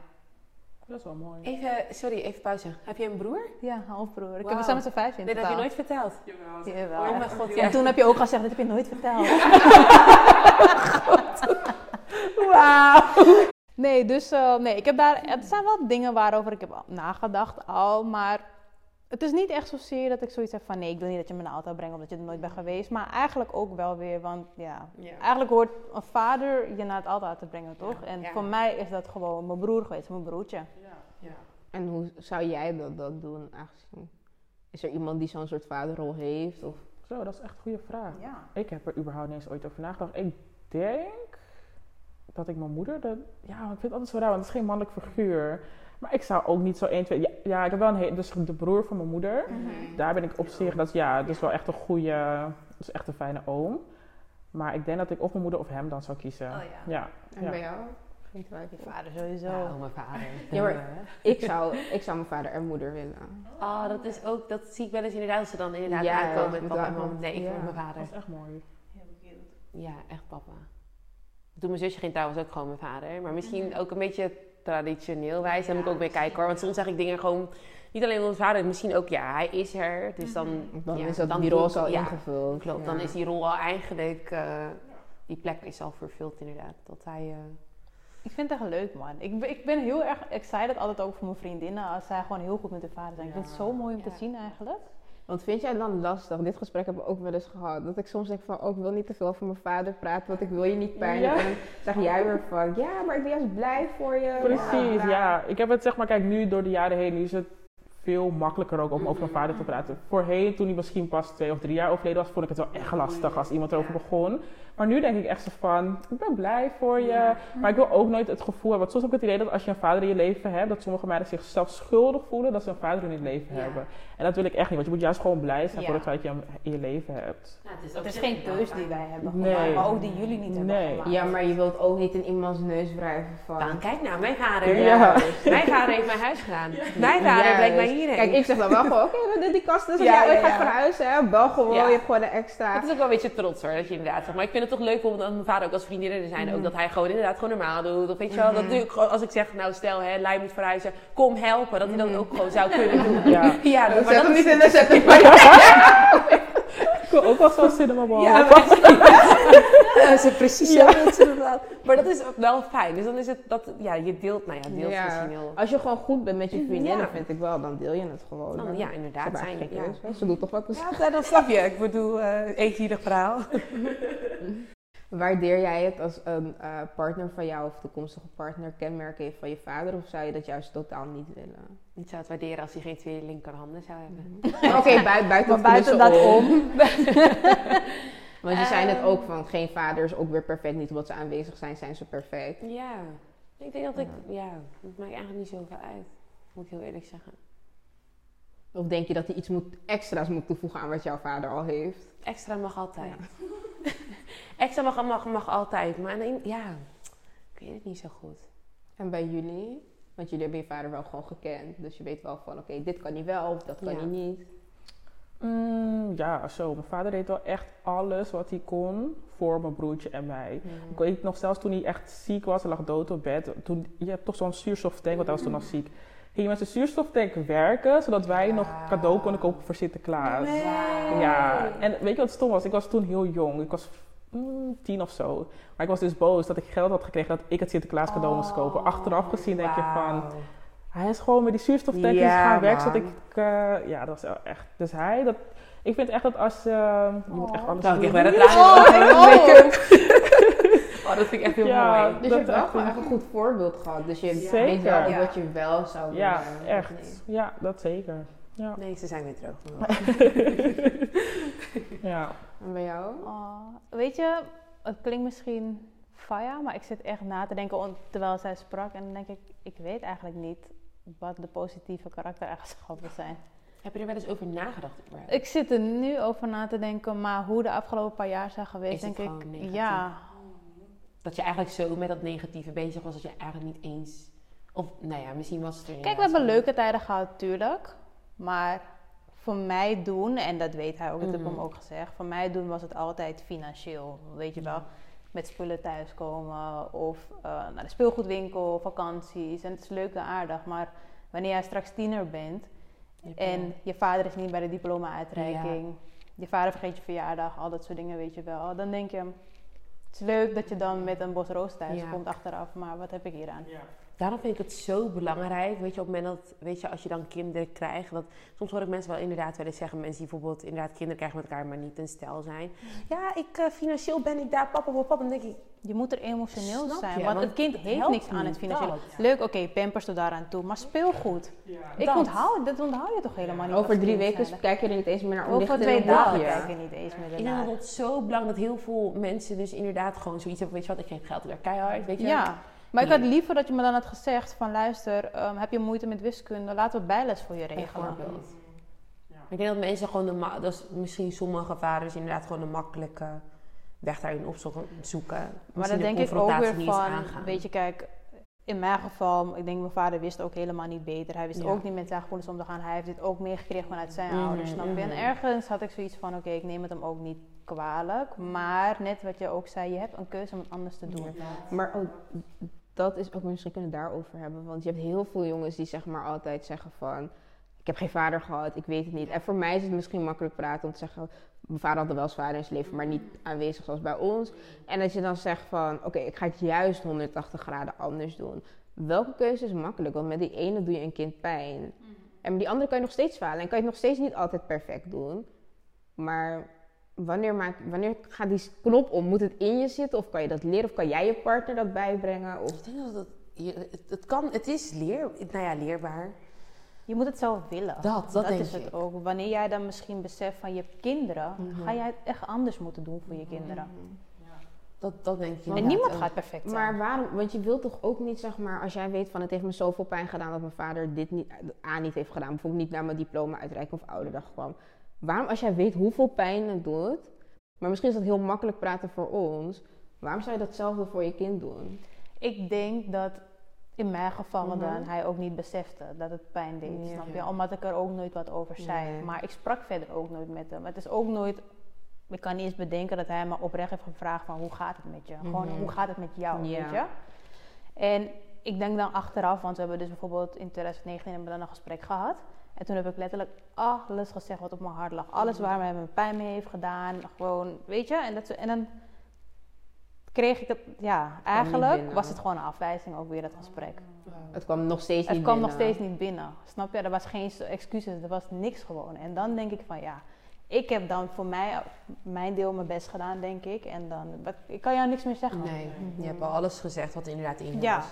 dat is wel mooi. Even, sorry, even pauze. Heb je een broer? Ja, halfbroer. Ik heb er samen met z'n vijf in Nee, dat heb je nooit verteld. Jawel. Oh mijn god, En ja. toen heb je ook gezegd, dat heb je nooit verteld. Wauw. Nee, dus eh, nee, ik heb daar. Het zijn wel dingen waarover ik heb nagedacht al, maar het is niet echt zozeer dat ik zoiets heb van nee, ik wil niet dat je me naar auto brengt omdat je er nooit bent geweest. Maar eigenlijk ook wel weer, want ja, Ja. eigenlijk hoort een vader je naar het auto te brengen, toch? En Ja. voor mij is dat gewoon mijn broer geweest, mijn broertje. Ja. En hoe zou jij dat, dat doen? Aangezien, is er iemand die zo'n soort vaderrol heeft? Of? Zo, dat is echt een goede vraag. Ja. Ik heb er überhaupt niet eens ooit over nagedacht. Ik denk dat ik mijn moeder... De, ja, ik vind het altijd zo raar, want het is geen mannelijk figuur. Maar ik zou ook niet zo 1, 2... Ja, ja ik heb wel een hele... Dus de broer van mijn moeder. Daar ben ik op zich... Dat, is- ja, dat is wel echt een goede... Dat is echt een fijne oom. Maar ik denk dat ik of mijn moeder of hem dan zou kiezen. Oh ja. ja. En ja. bij jou? Geen twijfel. Je vader sowieso. Ja, oh, mijn vader. Ja, maar- Ik zou, ik zou mijn vader en moeder willen. Oh, dat is ook, dat zie ik wel eens inderdaad, als ze dan inderdaad Ja, aankomen met papa en mama. Nee, ik ja. wil mijn Dat vader. is echt mooi. Ja, echt papa. Toen mijn zusje ging trouwens ook gewoon mijn vader. Maar misschien ook een beetje traditioneel wijs. Daar moet ik ook mee kijken hoor. Want soms zeg ik dingen gewoon, niet alleen omdat mijn vader, misschien ook, ja, hij is er. Dus dan, Dan ja, is dat, dan die rol al ja, ingevuld. Klopt, Ja. dan is die rol al eigenlijk, eh, die plek is al vervuld inderdaad. Dat hij, eh, Ik vind het echt leuk, man. Ik, ben- ik ben heel erg excited altijd ook voor mijn vriendinnen als zij gewoon heel goed met hun vader zijn. Ik vind het zo mooi om te zien eigenlijk. Want vind jij het dan lastig? Dit gesprek hebben we ook wel eens gehad. Dat ik soms denk van, oh, ik wil niet te veel over mijn vader praten, want ik wil je niet pijn doen. Ja. En dan zeg jij weer van, ja, maar ik ben juist blij voor je. Precies, bla. ja. Ik heb het zeg maar, kijk, nu door de jaren heen, is het veel makkelijker ook om over mijn vader te praten. Voorheen, toen hij misschien pas twee of drie jaar overleden was, vond ik het wel echt lastig als iemand erover begon. Maar nu denk ik echt zo van, ik ben blij voor je. Maar ik wil ook nooit het gevoel hebben, want soms heb ik het idee dat als je een vader in je leven hebt, dat sommige meiden zichzelf schuldig voelen dat ze een vader in hun leven Ja. hebben. En dat wil ik echt niet, want je moet juist gewoon blij zijn Ja. voor het feit dat je hem in je leven hebt. nou, het is, Het is geen keus die wij hebben Nee. gemaakt, maar ook die jullie niet hebben Nee. gemaakt. Ja, maar je wilt ook niet in iemands neus wrijven van... Dan kijk nou, mijn vader. Ja. Mijn vader heeft mijn huis gedaan. Mijn vader brengt mij hierheen. Kijk, ik zeg dan wel gewoon, oké, die, die kast is, Ja, ja, ja, ik ga ja. van huis, hè. Bel gewoon, Ja. je hebt gewoon een extra. Het is ook wel een beetje trots hoor, dat je inderdaad zegt. Maar ik vind het toch leuk bijvoorbeeld dat mijn vader ook als vriendinnen er zijn. Ook dat hij gewoon inderdaad gewoon normaal doet. Of weet je wel, dat doe ik gewoon als ik zeg, nou stel hè, Lijn moet verhuizen, kom helpen. Dat hij dat ook gewoon zou kunnen doen. Ja. Ja, Dat maar zet dat is niet in de zet hem Ik wil ook wel zo'n cinnamon Ja, precies. ze precies dat had. Maar dat is wel fijn. Dus dan is het dat, ja, je deelt, nou ja, deelt Ja. misschien heel. Als je gewoon goed bent met je vriendinnen, Ja. vind ik wel, dan deel je het gewoon. Dan, ja, inderdaad. Zijn, ja. Ze doet toch wat ze Ja, dat snap je. Ik bedoel, uh, eenzijdig verhaal. Waardeer jij het als een eh, partner van jou of toekomstige partner kenmerken heeft van je vader? Of zou je dat juist totaal niet willen? Ik zou het waarderen als hij geen twee linkerhanden zou hebben. Oké, bui- buiten, buiten dat om. Want je zei net Ehm. ook van geen vader is ook weer perfect. Niet omdat ze aanwezig zijn, zijn ze perfect. Ja, ik denk dat ik, ja, het maakt eigenlijk niet zoveel uit. Moet ik heel eerlijk zeggen. Of denk je dat hij iets moet, extra's moet toevoegen aan wat jouw vader al heeft? Extra mag altijd. Extra mag, mag, mag altijd. Maar nee, ja, ik weet het niet zo goed. En bij jullie? Want jullie hebben je vader wel gewoon gekend. Dus je weet wel van, oké, dit kan hij wel of dat kan Ja. hij niet. Mm, ja, zo. Mijn vader deed wel echt alles wat hij kon voor mijn broertje en mij. Ik weet nog zelfs toen hij echt ziek was en lag dood op bed. Toen, je hebt toch zo'n zuurstoftank, want hij was toen nog ziek. Ging met zijn zuurstoftank werken, zodat wij nog cadeau konden kopen voor Sinterklaas. Ja, en weet je wat stom was? Ik was toen heel jong. Ik was mm, tien of zo. Maar ik was dus boos dat ik geld had gekregen dat ik het Sinterklaas cadeau moest kopen. Achteraf gezien denk je van... Hij is gewoon met die zuurstoftank Ja, gaan werken, zodat ik... eh, ja, dat is echt... Dus hij, dat... Ik vind echt dat als... eh, je moet echt alles Nou, ik doen. Oh. Oh, dat vind ik echt heel Ja, mooi. Dus je Dat hebt wel echt gewoon een- echt een goed voorbeeld gehad. Dus je Zeker. weet wel Ja. wat je wel zou willen. Ja, echt. niet. Ja, dat zeker. Ja. Nee, ze zijn weer terug. ja. En bij jou? Oh, weet je, het klinkt misschien faya, maar ik zit echt na te denken terwijl zij sprak. En dan denk ik, ik weet eigenlijk niet wat de positieve karaktereigenschappen zijn. Heb je er wel eens over nagedacht? Ik zit er nu over na te denken, maar hoe de afgelopen paar jaar zijn geweest, denk ik, negatief? ja. Dat je eigenlijk zo met dat negatieve bezig was dat je eigenlijk niet eens... Of, nou ja, misschien was het er Kijk, we hebben leuke tijden gehad, tuurlijk. Maar voor mij doen, en dat weet hij ook, dat heb ik Mhm. hem ook gezegd. Voor mij doen was het altijd financieel. Weet je wel, met spullen thuiskomen of eh, naar de speelgoedwinkel, vakanties. En het is leuk en aardig. Maar wanneer jij straks tiener bent Je en je vader is niet bij de diploma-uitreiking, je vader vergeet je verjaardag, al dat soort dingen, weet je wel. Dan denk je, Het is leuk dat je dan met een bos roos thuis Ja. komt achteraf, maar wat heb ik hier aan? Daarom vind ik het zo belangrijk, weet je, op het moment dat, weet je, als je dan kinderen krijgt, dat soms hoor ik mensen wel inderdaad wel eens zeggen, mensen die bijvoorbeeld inderdaad kinderen krijgen met elkaar, maar niet een stel zijn. Ja, ik, eh, financieel ben ik daar, papa, papa, papa. Dan denk ik, Je moet er emotioneel Snap zijn, je? want het kind het heeft niks aan het financiële. dat. Leuk, oké, pampers tot daaraan toe, maar speelgoed. Ik Dat. onthoud, dat onthoud je toch helemaal niet? Over drie weken kijk je er niet eens meer naar om. Over twee dagen kijk je niet eens meer ik denk dat het zo belangrijk dat heel veel mensen dus inderdaad gewoon zoiets hebben, weet je wat, ik geef geld, ik werk keihard, weet je. Ja, maar ik Ja. had liever dat je me dan had gezegd van luister, ehm, heb je moeite met wiskunde, laten we bijles voor je regelen. Bijvoorbeeld. Ik denk dat mensen gewoon, de dat is misschien sommige vaders inderdaad gewoon een makkelijke weg daarin opzoeken. zoeken. Maar de denk ik ook weer van, aangaan. weet je, kijk, in mijn geval, ik denk mijn vader wist ook helemaal niet beter. Hij wist Ja. ook niet met zijn gevoelens om te gaan. Hij heeft dit ook meegekregen vanuit zijn Mhm, ouders, snap je? En mhm. ergens had ik zoiets van, oké, ik neem het hem ook niet kwalijk. Maar net wat je ook zei, je hebt een keuze om het anders te doen. Maar ook, dat is ook misschien kunnen we daarover hebben. Want je hebt heel veel jongens die zeg maar altijd zeggen van... Ik heb geen vader gehad, ik weet het niet. En voor mij is het misschien makkelijk praten om te zeggen... Mijn vader had er wel vader in zijn leven, maar niet aanwezig zoals bij ons. En dat je dan zegt van... Oké, ik ga het juist 180 graden anders doen. Welke keuze is makkelijk? Want met die ene doe je een kind pijn. En met die andere kan je nog steeds falen. En kan je het nog steeds niet altijd perfect doen. Maar wanneer, maak, wanneer gaat die knop om? Moet het in je zitten? Of kan je dat leren? Of kan jij je partner dat bijbrengen? Of... Ik denk dat het, het kan, het is leer, nou ja, leerbaar. Je moet het zelf willen. Dat, dat denk is het ik. ook. Wanneer jij dan misschien beseft van je hebt kinderen, Mhm. ga jij het echt anders moeten doen voor je kinderen. Dat, dat denk ik En inderdaad niemand ook. gaat perfect zijn. Maar waarom? Want je wilt toch ook niet, zeg maar, als jij weet van het heeft me zoveel pijn gedaan dat mijn vader dit niet, A niet heeft gedaan, bijvoorbeeld niet naar mijn diploma uitreiken of ouderdag kwam. Waarom, als jij weet hoeveel pijn het doet, maar misschien is dat heel makkelijk praten voor ons, waarom zou je datzelfde voor je kind doen? Ik denk dat in mijn geval Mhm. dan hij ook niet besefte dat het pijn deed, snap je? Omdat ik er ook nooit wat over zei. Nee. Maar ik sprak verder ook nooit met hem. Het is ook nooit... Ik kan niet eens bedenken dat hij me oprecht heeft gevraagd van hoe gaat het met je? Gewoon Mhm. hoe gaat het met jou, Ja. weet je? En ik denk dan achteraf, want we hebben dus bijvoorbeeld in 2019 hebben we dan een gesprek gehad. En toen heb ik letterlijk alles gezegd wat op mijn hart lag. Alles waar hij me pijn mee heeft gedaan. Gewoon, weet je? En, dat, en dan kreeg ik het, ja, eigenlijk binnen. was het gewoon een afwijzing ook weer dat gesprek. Het kwam nog steeds Het niet kwam nog binnen. steeds niet binnen. Snap je? Er was geen excuses, er was niks gewoon. En dan denk ik van ja, ik heb dan voor mij mijn deel mijn best gedaan, denk ik. En dan, wat, ik kan jou niks meer zeggen. Nee, je hebt al alles gezegd wat er inderdaad in Ja. was.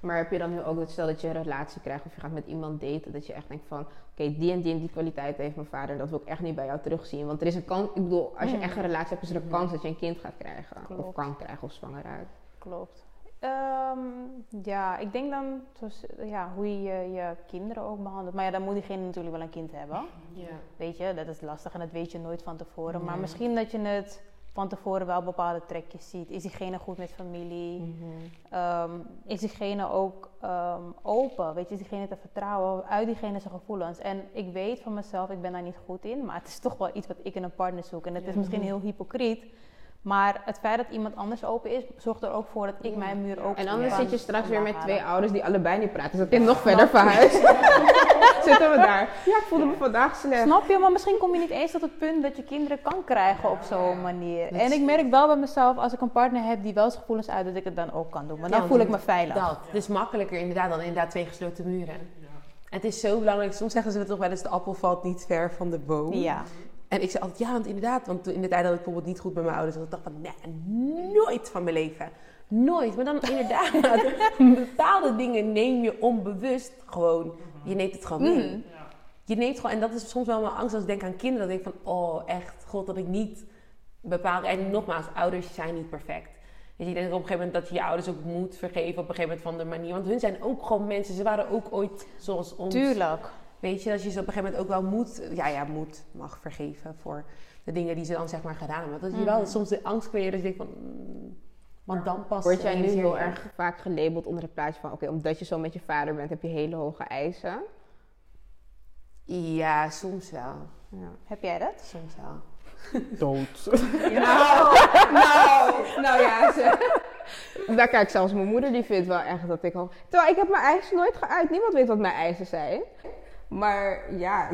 Maar heb je dan nu ook, dat stel dat je een relatie krijgt of je gaat met iemand daten, dat je echt denkt van, oké, die en die en die kwaliteit heeft mijn vader, dat wil ik echt niet bij jou terugzien. Want er is een kans, ik bedoel, als je Mm. echt een relatie hebt, is er een kans dat je een kind gaat krijgen. Of kan krijgen of zwanger raakt. Klopt. Ehm, ja, ik denk dan zoals, ja, hoe je je kinderen ook behandelt. Maar ja, dan moet diegene natuurlijk wel een kind hebben. Ja. Weet je, dat is lastig en dat weet je nooit van tevoren. Maar misschien dat je het van tevoren wel bepaalde trekjes ziet. Is diegene goed met familie? Mhm. Ehm, is diegene ook ehm, open? Weet je, is diegene te vertrouwen? Uit diegene zijn gevoelens. En ik weet van mezelf, ik ben daar niet goed in. Maar het is toch wel iets wat ik in een partner zoek. En het is misschien heel hypocriet. Maar het feit dat iemand anders open is, zorgt er ook voor dat ik mijn muur open En anders zit je straks weer met twee ouders die allebei niet praten. Dus dat kind nog verder verhuisd. Zitten we daar. Ja, ik voelde me vandaag slecht. Snap je? Maar misschien kom je niet eens tot het punt dat je kinderen kan krijgen op zo'n manier. En ik merk wel bij mezelf, als ik een partner heb die wel zijn gevoelens uit, dat ik het dan ook kan doen. Maar dan voel ik me veilig. Dat. Het is makkelijker inderdaad dan inderdaad twee gesloten muren. Het is zo belangrijk. Soms zeggen ze het toch wel eens, de appel valt niet ver van de boom. Ja. En ik zei altijd, ja, want inderdaad. Want in de tijd dat ik bijvoorbeeld niet goed bij mijn ouders was, ik dacht van, nee, nooit van mijn leven. Nooit. Maar dan inderdaad, bepaalde dingen neem je onbewust gewoon. Je neemt het gewoon mee. Mm. Je neemt gewoon, en dat is soms wel mijn angst als ik denk aan kinderen. Dat ik denk van, oh echt, god, dat ik niet bepaal. En nogmaals, ouders zijn niet perfect. Dus ik denk op een gegeven moment dat je je ouders ook moet vergeven op een gegeven moment van de manier. Want hun zijn ook gewoon mensen. Ze waren ook ooit zoals ons. Tuurlijk. Weet je, dat je ze op een gegeven moment ook wel moet, ja, ja, moet, mag vergeven voor de dingen die ze dan zeg maar gedaan hebben. Dat je wel Mhm. soms de angst creëert dat je denkt van, mm, want dan pas. Word jij nu heel erg vaak gelabeld onder het plaatje van... Oké, omdat je zo met je vader bent, heb je hele hoge eisen. Ja, soms wel. Ja. Heb jij dat? Soms wel. Dood. Nou, nou, nou ja. Ze, daar kijk, zelfs mijn moeder die vindt wel echt dat ik al... Terwijl ik heb mijn eisen nooit geuit. Niemand weet wat mijn eisen zijn. Maar ja,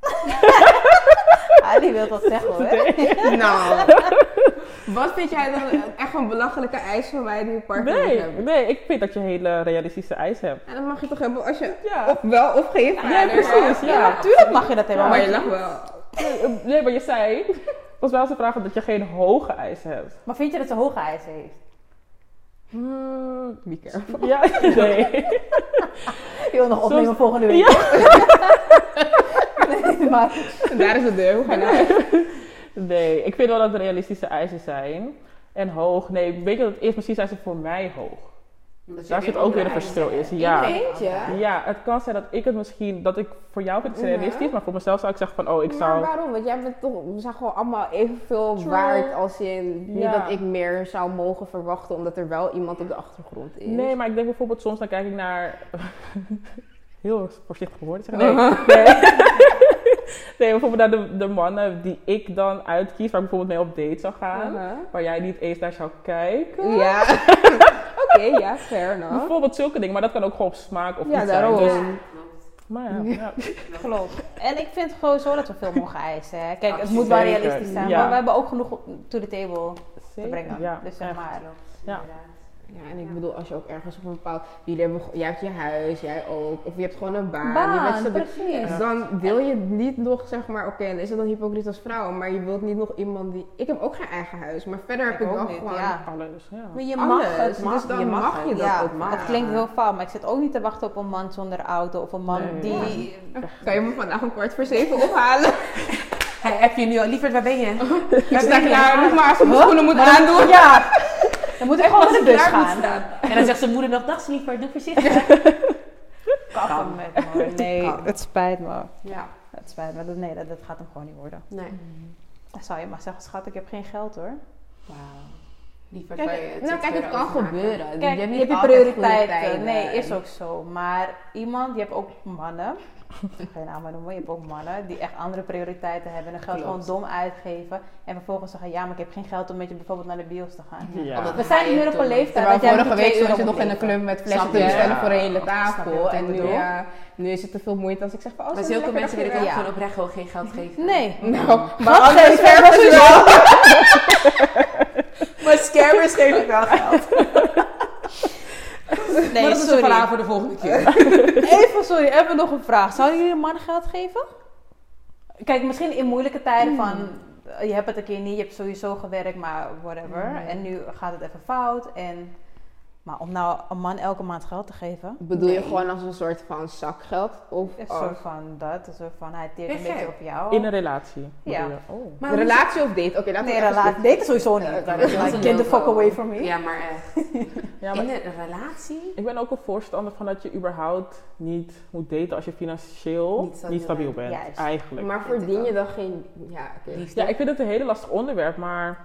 Ali wil dat zeggen hoor. nou... Wat vind jij dan echt een belachelijke eis van mij die een partner moet Nee, hebben? nee, ik vind dat je hele realistische eis hebt. En dan mag je toch hebben als je Ja. of wel of geen vader Ja, precies. Ja. Ja, tuurlijk mag je dat hebben. Maar maar je lacht wel. Nee, Nee, maar je zei, was wel eens de vraag dat je geen hoge eisen hebt. Maar vind je dat ze hoge eisen heeft? Hmm, Be careful. ja, nee. Je wil nog opnemen Soms- volgende week. nee, maar Daar is de deur. Hoe ga je nou? Nee, ik vind wel dat er realistische eisen zijn. En hoog, nee, weet je wat het is? Misschien zijn ze voor mij hoog. Daar zit ook weer een verschil in. Ja. Eentje? Ja, het kan zijn dat ik het misschien, dat ik voor jou vind het realistisch, maar voor mezelf zou ik zeggen van, oh, ik Maar zou... waarom? Want jij bent toch, we zijn gewoon allemaal evenveel True. waard als in, niet Ja. dat ik meer zou mogen verwachten omdat er wel iemand op de achtergrond is. Nee, maar ik denk bijvoorbeeld soms dan kijk ik naar. Heel voorzichtig woorden zeggen. Nee. nee. nee, bijvoorbeeld naar de, de mannen die ik dan uitkies, waar ik bijvoorbeeld mee op date zou gaan. Uh-huh. Waar jij niet eens naar zou kijken. Ja. Oké, ja, fair enough. Bijvoorbeeld zulke dingen, maar dat kan ook gewoon op smaak of Ja, niet zijn. daarom. Dus, maar ja, ja. Klopt. En ik vind gewoon zo dat we veel mogen eisen. Hè. Kijk, het moet wel realistisch zijn. ja. Maar we hebben ook genoeg to the table te brengen. Ja, dus zeg maar. Ja. Ja, en ik bedoel, als je ook ergens op een bepaald... Jullie hebben, jij hebt je huis, jij ook. Of je hebt gewoon een baan. Baan, je bent zo- precies. Dus dan wil je niet nog, zeg maar... Oké, dan is het dan hypocriet als vrouw. Maar je wilt niet nog iemand die... Ik heb ook geen eigen huis. Maar verder heb Ik ik ook wel niet, gewoon... ja. Alles, ja. Maar je Alles. mag het. Dus mag- dan mag je het. dat ja, ook maken. Het klinkt heel fout, maar ik zit ook niet te wachten op een man zonder auto. Of een man Nee. die... Kan je me vandaag om kwart voor zeven ophalen? Hey, heb je nu al, lieverd, waar ben je? Ik sta klaar. Nog maar als ik mijn schoenen moet aandoen. Ja! Dan moet ik gewoon naar de bus gaan. En dan zegt zijn moeder nog, dag lieverd, doe voorzichtig. Kappen met me. Nee, Kan. het spijt me. Ja, Het spijt me. Nee, dat, dat gaat hem gewoon niet worden. nee. Dan zou je maar zeggen, schat, ik heb geen geld hoor. Wauw. Kijk, je nou, kijk, het kan gebeuren. Kijk, je hebt niet hebt je prioriteiten. Nee, is ook zo. Maar iemand, je hebt ook mannen, ik ga je namen noemen, je hebt ook mannen die echt andere prioriteiten hebben en hun geld Klopt. gewoon dom uitgeven. En vervolgens zeggen, ja, maar ik heb geen geld om met je bijvoorbeeld naar de bios te gaan. Ja. We zijn nu op een leeftijd dat jij vorige week was je nog in een club met flessen Snap te bestellen voor een hele tafel. En nu, nu is het te veel moeite als ik zeg van, oh, Maar zulke mensen wil ik dagje ook gewoon oprecht gewoon geen geld geven. Nee. Nou, maar Geld anders geven, verven dat ze is wel. Maar scammers geef ik wel geld. Nee, maar dat is een sorry. verhaal voor de volgende keer. Even, sorry, even nog een vraag. Zouden jullie een man geld geven? Kijk, misschien in moeilijke tijden van... eh, Je hebt het een keer niet, je hebt sowieso gewerkt, maar whatever. En nu gaat het even fout. En, maar om nou een man elke maand geld te geven... Bedoel je gewoon als een soort van zakgeld? Of Een soort van dat, een soort van hij teert een je beetje op jou. In een relatie. Ja. bedoel je? Oh. Maar een relatie of date? Oké, laten we nee, even relatie. Date is sowieso niet. Ja, Like, dat is een get the fuck away from me. Ja, maar echt. Ja, maar In een relatie? ik ben ook een voorstander van dat je überhaupt niet moet daten als je financieel Niet niet stabiel bent. Juist. Eigenlijk. Maar verdien je dan geen... Ja? Ja, ik vind het een hele lastig onderwerp, maar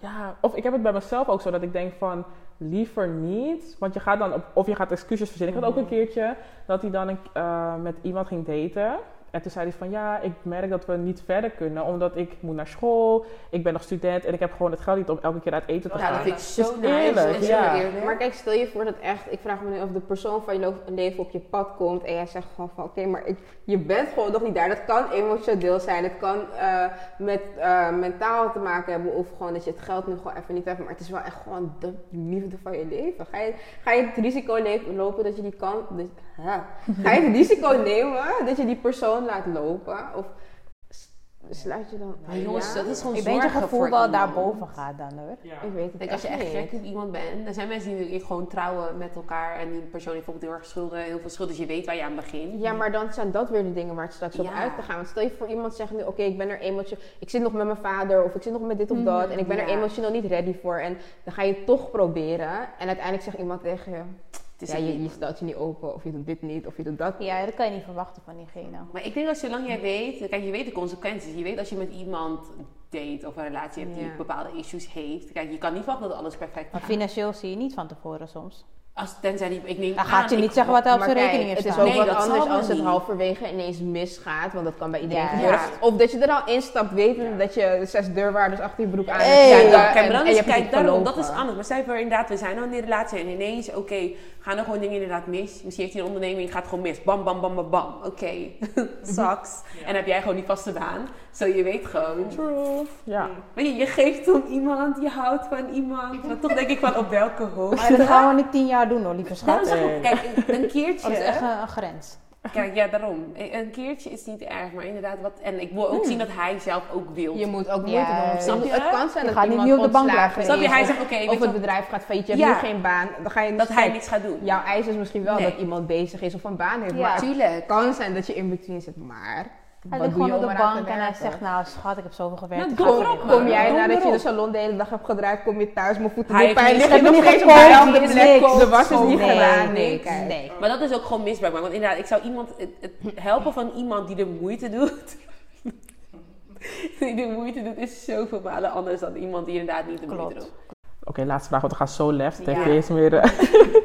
ja, of ik heb het bij mezelf ook zo dat ik denk van liever niet, want je gaat dan op, of je gaat excuses verzinnen. Ik had ook een keertje dat hij dan een, eh, met iemand ging daten. En toen zei hij van ja, ik merk dat we niet verder kunnen, omdat ik moet naar school, ik ben nog student en ik heb gewoon het geld niet om elke keer uit eten te Ja, gaan. dat vind ik zo Dus nice. eerlijk, zo ja. eerlijk. Maar kijk, stel je voor dat echt, ik vraag me nu of de persoon van je leven op je pad komt en jij zegt gewoon van oké, maar ik, je bent gewoon nog niet daar. Dat kan emotioneel zijn, het kan eh, met eh, mentaal te maken hebben of gewoon dat je het geld nu gewoon even niet hebt. Maar het is wel echt gewoon de liefde van je leven. Ga je, ga je het risico lopen dat je die kan, dat- ga je het risico nemen dat je die persoon laat lopen of sluit je dan? Maar jongens, Ja? dat is gewoon Ik denk dat je zorgen gevoel voor wel iemand. daarboven gaat dan hoor. Ik weet het Kijk, als je echt niet. gek op iemand bent, er zijn mensen die gewoon trouwen met elkaar en die persoon heeft bijvoorbeeld heel erg schulden, heel veel schulden, dus je weet waar je aan begint. Ja, maar dan zijn dat weer de dingen waar het straks op Ja. uit te gaan. Want stel je voor iemand zegt nu, oké, ik ben er emotioneel, ik zit nog met mijn vader of ik zit nog met dit of dat en ik ben er ja. emotioneel niet ready voor. En dan ga je het toch proberen en uiteindelijk zegt iemand tegen je, ja, je, je stelt je niet open of je doet dit niet of je doet dat. Ja, dat kan je niet verwachten van diegene. Maar ik denk dat zolang jij weet, kijk, je weet de consequenties. Je weet als je met iemand date of een relatie hebt die Ja. bepaalde issues heeft. Kijk, je kan niet verwachten dat alles perfect Maar gaat. financieel zie je niet van tevoren soms. Als, tenzij die, ik neem Hij gaat je ik- niet zeggen wat er op zijn rekening het heeft is ook Nee, wat anders als het halverwege ineens misgaat, want dat kan bij iedereen Ja. gebeuren. Ja. Of dat je er al instapt wetende dat je zes deurwaarders achter je broek aan Hey. hebt. Ja, zitten kijk, en- maar dan en is, je kijk daarom, dat is anders. Maar stel je voor inderdaad, we zijn al in een relatie en ineens, oké, gaan er gewoon dingen inderdaad mis. Misschien heeft hij een onderneming, gaat gewoon mis. Bam, bam, bam, bam, bam. Oké, sucks. En dan heb jij gewoon die vaste baan. Zo, je weet gewoon. True. Ja. Weet je, je geeft om iemand, je houdt van iemand. Maar toch denk ik van op welke Maar hoogte. dat gaan we niet tien jaar doen hoor, lieve schat. kijk, een- keertje. Dat is echt een, een grens. Kijk, ja, daarom. Een keertje is niet erg, maar inderdaad wat. En ik wil ook zien dat hij zelf ook wil. Je moet ook moeite Ja, doen. snap je? Het kan zijn Je dat gaat niet iemand nu op de bank blijven. Snap je? is Hij of- zegt, oké, weet Of het bedrijf gaat failliet, je hebt Ja. nu geen baan. Dan ga je dat hij kijk, niks gaat doen. Jouw eis is misschien wel Nee. dat iemand bezig is of een baan heeft. Ja. Maar het Tuurlijk. kan zijn dat je in between zit. Maar Hij ligt gewoon op de bank en hij zegt, nou schat, ik heb zoveel gewerkt. Nou, ik doe ga maar weer op, terug. Kom jij nadat je de salon de hele dag hebt gedraaid, kom je thuis, mijn voeten doen pijn, niet- lig je Ik nog steeds niet op niks, plek. De was is niet Nee, gedaan. Nee. Nee. Maar dat is ook gewoon misbruik. Want inderdaad, ik zou iemand. Het, het helpen van iemand die de moeite doet. die de moeite doet, is zoveel malen anders dan iemand die inderdaad niet de moeite doet. Oké, laatste vraag, want we gaan zo left. Ja. Ja. Is meer, eh,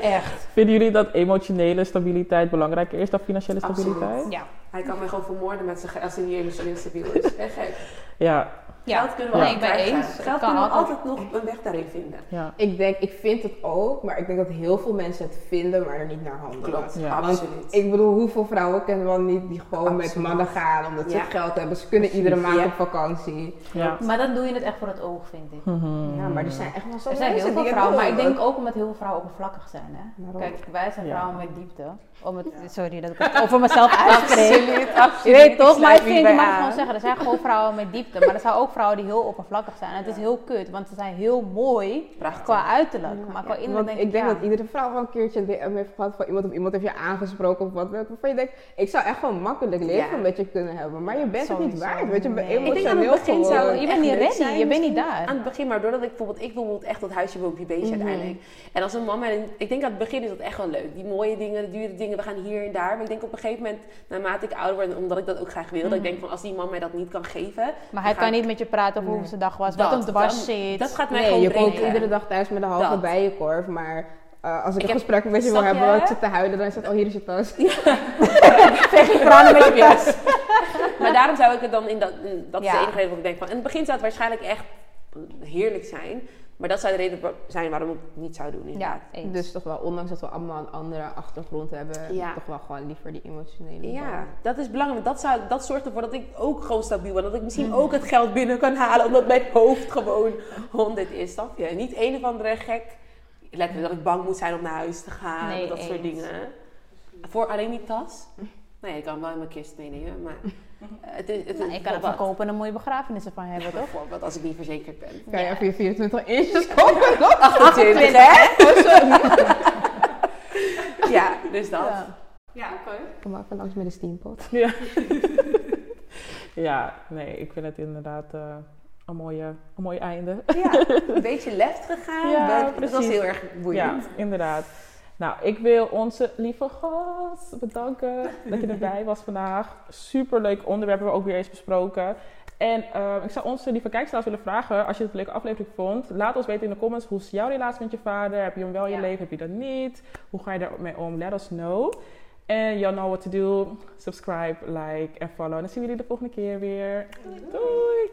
Echt. vinden jullie dat emotionele stabiliteit belangrijker is dan financiële Absoluut. stabiliteit? Ja. Hij kan mij gewoon vermoorden met zijn als hij niet emotioneel stabiel is. Echt gek. Ja, Ja. Geld kunnen we Nee, altijd krijgen. eens. Geld Kan kunnen we altijd. altijd nog een weg daarin vinden. ja. Ik denk, ik vind het ook, maar ik denk dat heel veel mensen het vinden, maar er niet naar handelen. Klopt, Ja. absoluut. Ik bedoel, hoeveel vrouwen kennen wel niet die gewoon met mannen gaan omdat ze Ja. geld hebben. Ze kunnen iedere maand ja. op vakantie. ja. Maar dan doe je het echt voor het oog, vind ik. Mhm. Ja, maar er zijn echt wel zo Er zijn heel veel vrouwen, maar ik denk ook omdat heel veel vrouwen oppervlakkig zijn. Hè? Kijk, wij zijn Ja. vrouwen met diepte. Om het, sorry dat ik het over mezelf uitspreek. Absoluut, absoluut. Je weet toch, maar ik vind, je mag aan. gewoon zeggen, er zijn gewoon vrouwen met diepte. Maar er zijn ook vrouwen die heel oppervlakkig zijn. En het is heel kut, want ze zijn heel mooi Prachtig. qua uiterlijk. Maar qua innerlijk Want denk ik denk ja. dat iedere vrouw wel een keertje een DM heeft gehad van iemand of iemand heeft je aangesproken of wat dan ook. Waarvan je denkt, ik zou echt gewoon makkelijk leven Ja. met je kunnen hebben. Maar je bent het niet waard. Weet je, nee. Ik denk aan het begin zou. Je bent niet ready, je bent niet daar. Aan het begin, maar doordat ik bijvoorbeeld, ik wil bijvoorbeeld echt tot huisje boompje beestje Mhm. uiteindelijk. En als een een, ik denk aan het begin is dat echt wel leuk. Die mooie dingen, de dure dingen, we gaan hier en daar. Maar ik denk op een gegeven moment, naarmate ik ouder word, en omdat ik dat ook graag wil, dat ik denk van als die man mij dat niet kan geven. Maar hij kan niet met je praten over hoe Nee. zijn dag was, Dat, wat hem dwars zit. Dat gaat mij Nee, gewoon je komt breken. iedere dag thuis met een halve Dat. bijenkorf, maar eh, als ik, Ik een gesprek met je wil hebben, waar ik zit te huilen, dan is het, oh hier is je tas. Veeg je tranen met je maar daarom zou ik het dan in dat, in- dat is Ja. de enige reden wat ik denk van. In het begin zou het waarschijnlijk echt heerlijk zijn. Maar dat zou de reden zijn waarom ik het niet zou doen. Inderdaad. Ja, eens. Dus toch wel, ondanks dat we allemaal een andere achtergrond hebben, Ja. toch wel gewoon liever die emotionele Ja, band. dat is belangrijk. Dat, zou, dat zorgt ervoor dat ik ook gewoon stabiel ben. Dat ik misschien ook het geld binnen kan halen. Omdat mijn hoofd gewoon 100 is. Snap je? Niet een of andere gek. Letterlijk dat ik bang moet zijn om naar huis te gaan. Nee, dat soort dingen. Voor alleen die tas. Nou ja, ik kan wel in mijn kist meenemen. Maar het is, het, Nou, kan het verkopen en een mooie begrafenis ervan hebben, toch? Bijvoorbeeld als ik niet verzekerd ben. Kan je even je 24 inches kopen? 28, hè? ja, dus dat. Ja. Ja, oké. Kom maar even langs met de steampot. Ja. ja, nee, ik vind het inderdaad eh, een, mooie, een mooi einde. Ja, een beetje left gegaan. Ja, maar dat was heel erg boeiend. Ja, inderdaad. Nou, ik wil onze lieve gast bedanken dat je erbij was vandaag. Superleuk onderwerp hebben we ook weer eens besproken. En eh, ik zou onze lieve kijksters willen vragen, als je het een leuke aflevering vond, laat ons weten in de comments, hoe is jouw relatie met je vader? Heb je hem wel in je Ja. leven, heb je dat niet? Hoe ga je daarmee om? Let us know. En you know what to do. Subscribe, like en follow. En dan zien we jullie de volgende keer weer. Doei.